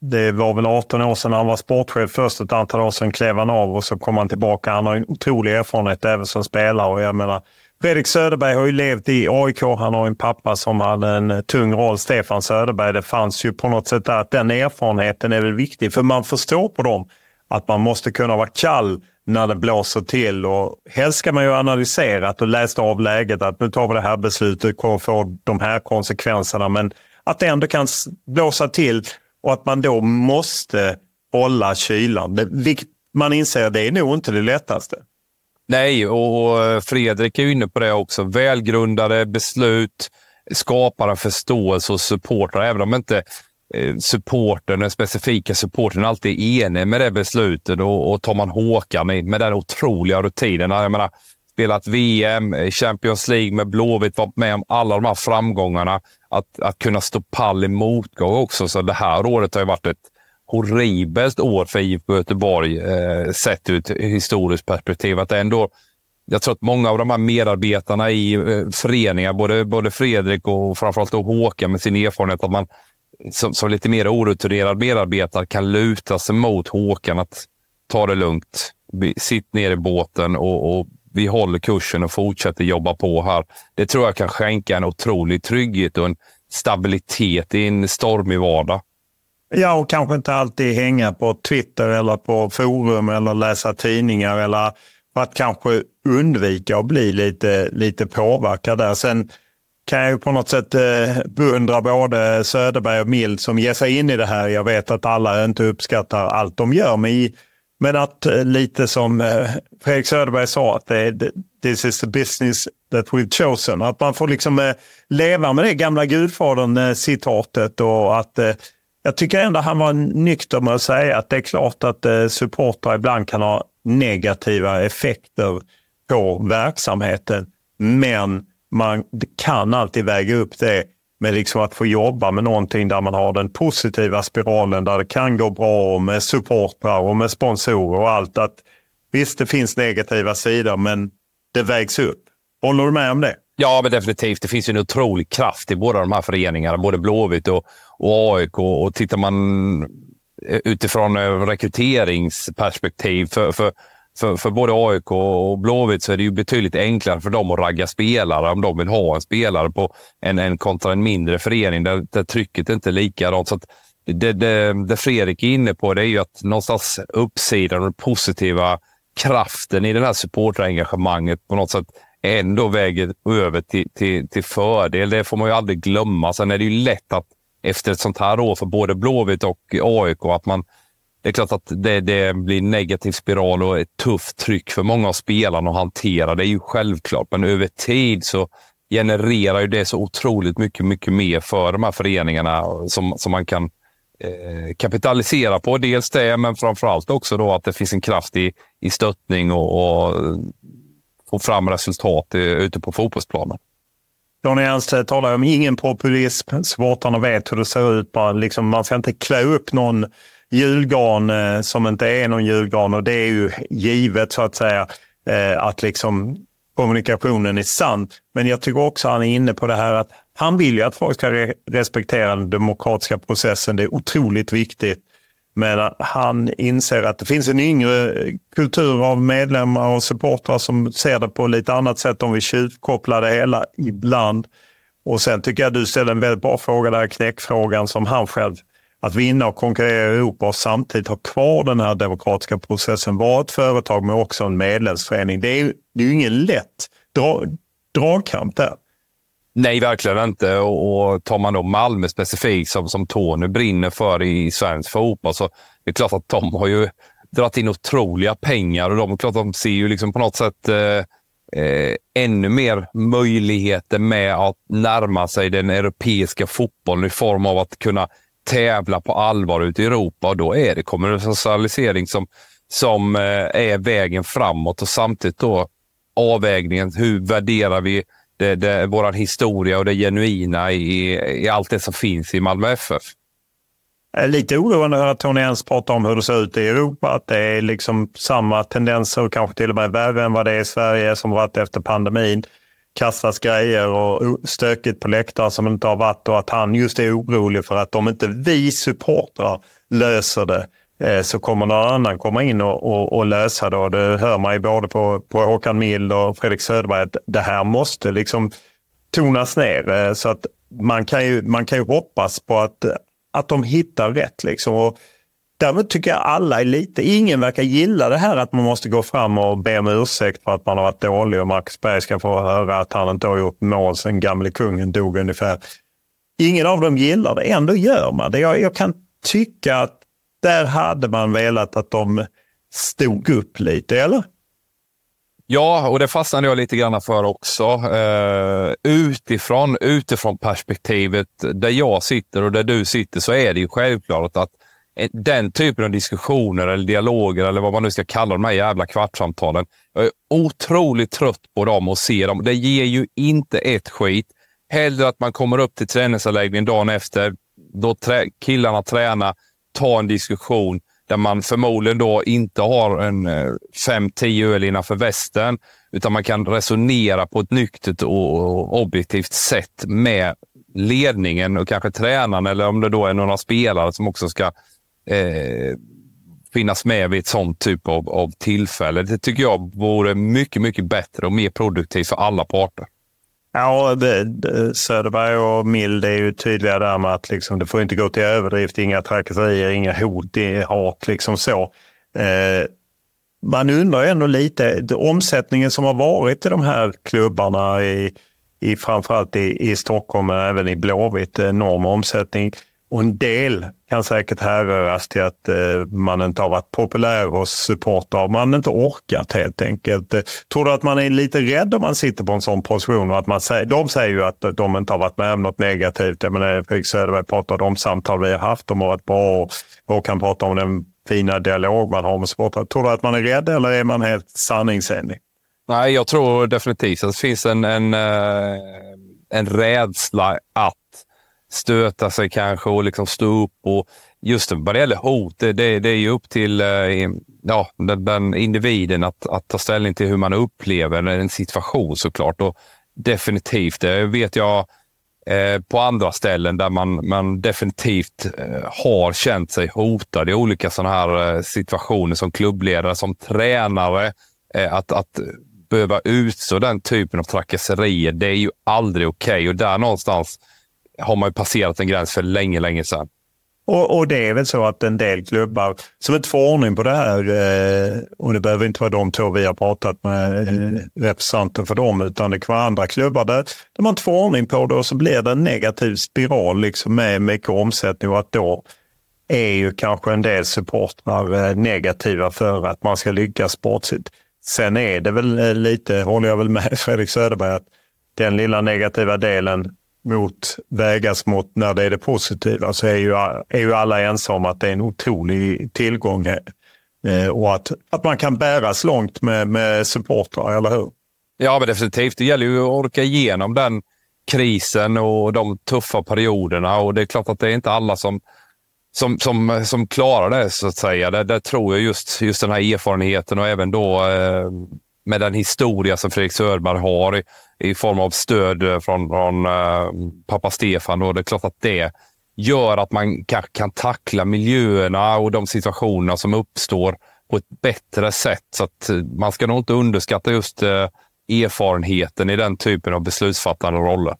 det var väl 18 år sedan han var sportchef först. Ett antal år sedan klev han av och så kom han tillbaka. Han har en otrolig erfarenhet även som spelare. Och jag menar, Fredrik Söderberg har ju levt i AIK. Han har en pappa som hade en tung roll, Stefan Söderberg. Det fanns ju på något sätt där att den erfarenheten är väl viktig. För man förstår på dem att man måste kunna vara kall när det blåser till. Och helst ska man ju analyserat och läst av läget att nu tar vi det här beslutet, och får de här konsekvenserna. Men att det ändå kan blåsa till och att man då måste hålla kylan. Vilket man inser det är nog inte det lättaste. Nej, och eh, Fredrik är ju inne på det också. Välgrundade beslut skapar en förståelse hos supportrar, även om inte eh, supporten, den specifika supporten alltid är enig med det beslutet. Och, och tar man Håkan med, med den otroliga rutinen. Jag menar, spelat VM, eh, Champions League med Blåvitt, varit med om alla de här framgångarna. Att, att kunna stå pall i motgång också. Så det här året har ju varit ett horribelt år för IFK Göteborg eh, sett ur ett historiskt perspektiv. Att ändå, jag tror att många av de här medarbetarna i eh, föreningar, både, både Fredrik och framförallt då Håkan med sin erfarenhet, att man som, som lite mer orutinerad medarbetare kan luta sig mot Håkan att ta det lugnt. Sitt ner i båten och, och vi håller kursen och fortsätter jobba på här. Det tror jag kan skänka en otrolig trygghet och en stabilitet i en stormig vardag. Ja, och kanske inte alltid hänga på Twitter eller på forum eller läsa tidningar eller för att kanske undvika att bli lite, lite påverkad där. Sen kan jag ju på något sätt eh, beundra både Söderberg och Mild som ger sig in i det här. Jag vet att alla inte uppskattar allt de gör, men, i, men att eh, lite som eh, Fredrik Söderberg sa, att det, this is the business that we've chosen. Att man får liksom leva med det gamla Gudfadern-citatet och att jag tycker ändå han var nykter med att säga att det är klart att eh, supportrar ibland kan ha negativa effekter på verksamheten. Men man kan alltid väga upp det med liksom att få jobba med någonting där man har den positiva spiralen där det kan gå bra och med supportrar och med sponsorer och allt. Att Visst, det finns negativa sidor, men det vägs upp. Håller du med om det? Ja, men definitivt. Det finns en otrolig kraft i båda de här föreningarna, både Blåvitt och, och AIK. Och tittar man eh, utifrån eh, rekryteringsperspektiv för, för, för, för både AIK och Blåvitt så är det ju betydligt enklare för dem att ragga spelare om de vill ha en spelare på en, en kontra en mindre förening där, där trycket inte är likadant. Så det, det, det Fredrik är inne på det är ju att någonstans uppsidan och den positiva kraften i det här supporterengagemanget på något sätt ändå väger över till, till, till fördel. Det får man ju aldrig glömma. Sen är det ju lätt att efter ett sånt här år för både Blåvitt och AIK att man det är klart att det, det blir negativ spiral och ett tufft tryck för många av spelarna att hantera. Det är ju självklart, men över tid så genererar ju det så otroligt mycket, mycket mer för de här föreningarna som, som man kan eh, kapitalisera på. Dels det, men framför allt också då att det finns en kraft i, i stöttning och, och få fram resultat ute på fotbollsplanen. Johnny Ernst talar om ingen populism. Supportrarna vet hur det ser ut. Bara liksom, man ska inte klä upp någon julgran eh, som inte är någon julgran och det är ju givet så att säga eh, att liksom kommunikationen är sann. Men jag tycker också han är inne på det här att han vill ju att folk ska re respektera den demokratiska processen. Det är otroligt viktigt. Men han inser att det finns en yngre kultur av medlemmar och supportrar som ser det på lite annat sätt om vi tjuvkopplar det hela ibland. Och sen tycker jag du ställer en väldigt bra fråga där, knäckfrågan som han själv att vinna och konkurrera i Europa och samtidigt ha kvar den här demokratiska processen. Vara ett företag men också en medlemsförening. Det är, det är ju ingen lätt dra, dragkamp där. Nej, verkligen inte. Och, och tar man då Malmö specifikt, som, som Tony brinner för i svensk fotboll, så det är klart att de har ju dragit in otroliga pengar och de, klart, de ser ju liksom på något sätt eh, eh, ännu mer möjligheter med att närma sig den europeiska fotbollen i form av att kunna tävla på allvar ute i Europa. Och då är det kommersialisering som, som eh, är vägen framåt och samtidigt då avvägningen. Hur värderar vi det, det, vår historia och det genuina i, i allt det som finns i Malmö FF. Lite oroande att Tony Ens pratar om hur det ser ut i Europa. Att det är liksom samma tendenser och kanske till och med värre än vad det är i Sverige som varit efter pandemin. Kastas grejer och stökigt på läktare som inte har varit och att han just är orolig för att om inte vi supportrar löser det Eh, så kommer någon annan komma in och, och, och lösa det. Och det hör man ju både på, på Håkan Mild och Fredrik Söderberg att det här måste liksom tonas ner. Eh, så att man kan ju, man kan ju hoppas på att, att de hittar rätt. Liksom. Och därmed tycker jag alla är lite, ingen verkar gilla det här att man måste gå fram och be om ursäkt för att man har varit dålig och Marcus Berg ska få höra att han inte har gjort mål sedan gamle kungen dog ungefär. Ingen av dem gillar det, ändå gör man det. Jag, jag kan tycka att där hade man velat att de stod upp lite, eller? Ja, och det fastnade jag lite grann för också. Uh, utifrån, utifrån perspektivet där jag sitter och där du sitter så är det ju självklart att den typen av diskussioner eller dialoger eller vad man nu ska kalla de här jävla kvartssamtalen. Jag är otroligt trött på dem och se dem. Det ger ju inte ett skit. Hellre att man kommer upp till träningsanläggningen dagen efter, då trä killarna tränar, ta en diskussion där man förmodligen då inte har en eh, 5-10 öl innanför västen, utan man kan resonera på ett nyktert och objektivt sätt med ledningen och kanske tränaren eller om det då är några spelare som också ska eh, finnas med vid ett sånt typ av, av tillfälle. Det tycker jag vore mycket, mycket bättre och mer produktivt för alla parter. Ja, det, det, Söderberg och Mild är ju tydliga där med att liksom, det får inte gå till överdrift. Inga trakasserier, inga hot, hat liksom så. Eh, man undrar ändå lite, omsättningen som har varit i de här klubbarna i, i framförallt i, i Stockholm men även i Blåvitt, enorm omsättning. Och en del kan säkert härröras till att eh, man inte har varit populär hos supportrar. Man har inte orkat helt enkelt. Eh, tror du att man är lite rädd om man sitter på en sån position? Och att man säger, de säger ju att de inte har varit med om något negativt. Jag menar, Fredrik Söderberg pratade om samtal vi har haft. De har varit bra och Håkan pratar om den fina dialog man har med supportrar. Tror du att man är rädd eller är man helt sanningsenlig? Nej, jag tror definitivt att det finns en, en, eh, en rädsla att stöta sig kanske och liksom stå upp. Och just vad det gäller hot, det, det, det är ju upp till eh, ja, den, den, individen att, att ta ställning till hur man upplever en situation såklart. Och definitivt, det vet jag eh, på andra ställen där man, man definitivt eh, har känt sig hotad i olika sådana här eh, situationer som klubbledare, som tränare. Eh, att, att behöva utstå den typen av trakasserier, det är ju aldrig okej. Okay. Och där någonstans har man ju passerat en gräns för länge, länge sedan. Och, och, det är väl så att en del klubbar som inte får ordning på det här, eh, och det behöver inte vara de två vi har pratat med eh, representanter för dem, utan det kan vara andra klubbar där, där man inte får ordning på det och så blir det en negativ spiral liksom med mycket omsättning och att då är ju kanske en del supportrar eh, negativa för att man ska lyckas sportsligt. Sen är det väl eh, lite, håller jag väl med Fredrik Söderberg, att den lilla negativa delen mot vägas mot när det är det positiva så är ju, är ju alla ensamma att det är en otrolig tillgång eh, och att, att man kan bäras långt med, med supportrar, eller hur? Ja, men definitivt. Det gäller ju att orka igenom den krisen och de tuffa perioderna och det är klart att det är inte alla som som, som, som klarar det, så att säga. Det, det tror jag just, just den här erfarenheten och även då eh, med den historia som Fredrik Söderberg har i, i form av stöd eh, från, från äh, pappa Stefan. Och det är klart att det gör att man kanske kan tackla miljöerna och de situationer som uppstår på ett bättre sätt. Så att eh, man ska nog inte underskatta just äh, erfarenheten i den typen av beslutsfattande roller.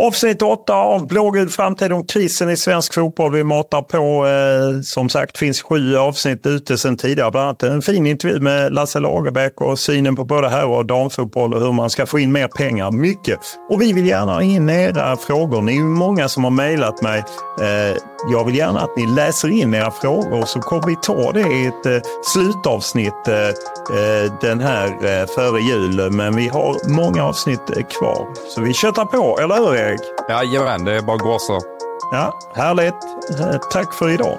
Avsnitt 8 av Blågul framtid om krisen i svensk fotboll. Vi matar på. Eh, som sagt finns sju avsnitt ute sedan tidigare. Bland annat en fin intervju med Lasse Lagerbäck och synen på både herr och damfotboll och hur man ska få in mer pengar. Mycket. Och vi vill gärna ha in era frågor. Ni är många som har mejlat mig. Eh, jag vill gärna att ni läser in era frågor så kommer vi ta det i ett eh, slutavsnitt eh, eh den här eh, före jul. Men vi har många avsnitt eh, kvar. Så vi köttar på, eller hur Erik? Jajamän, det är bara att gasa. Ja, härligt. Eh, tack för idag.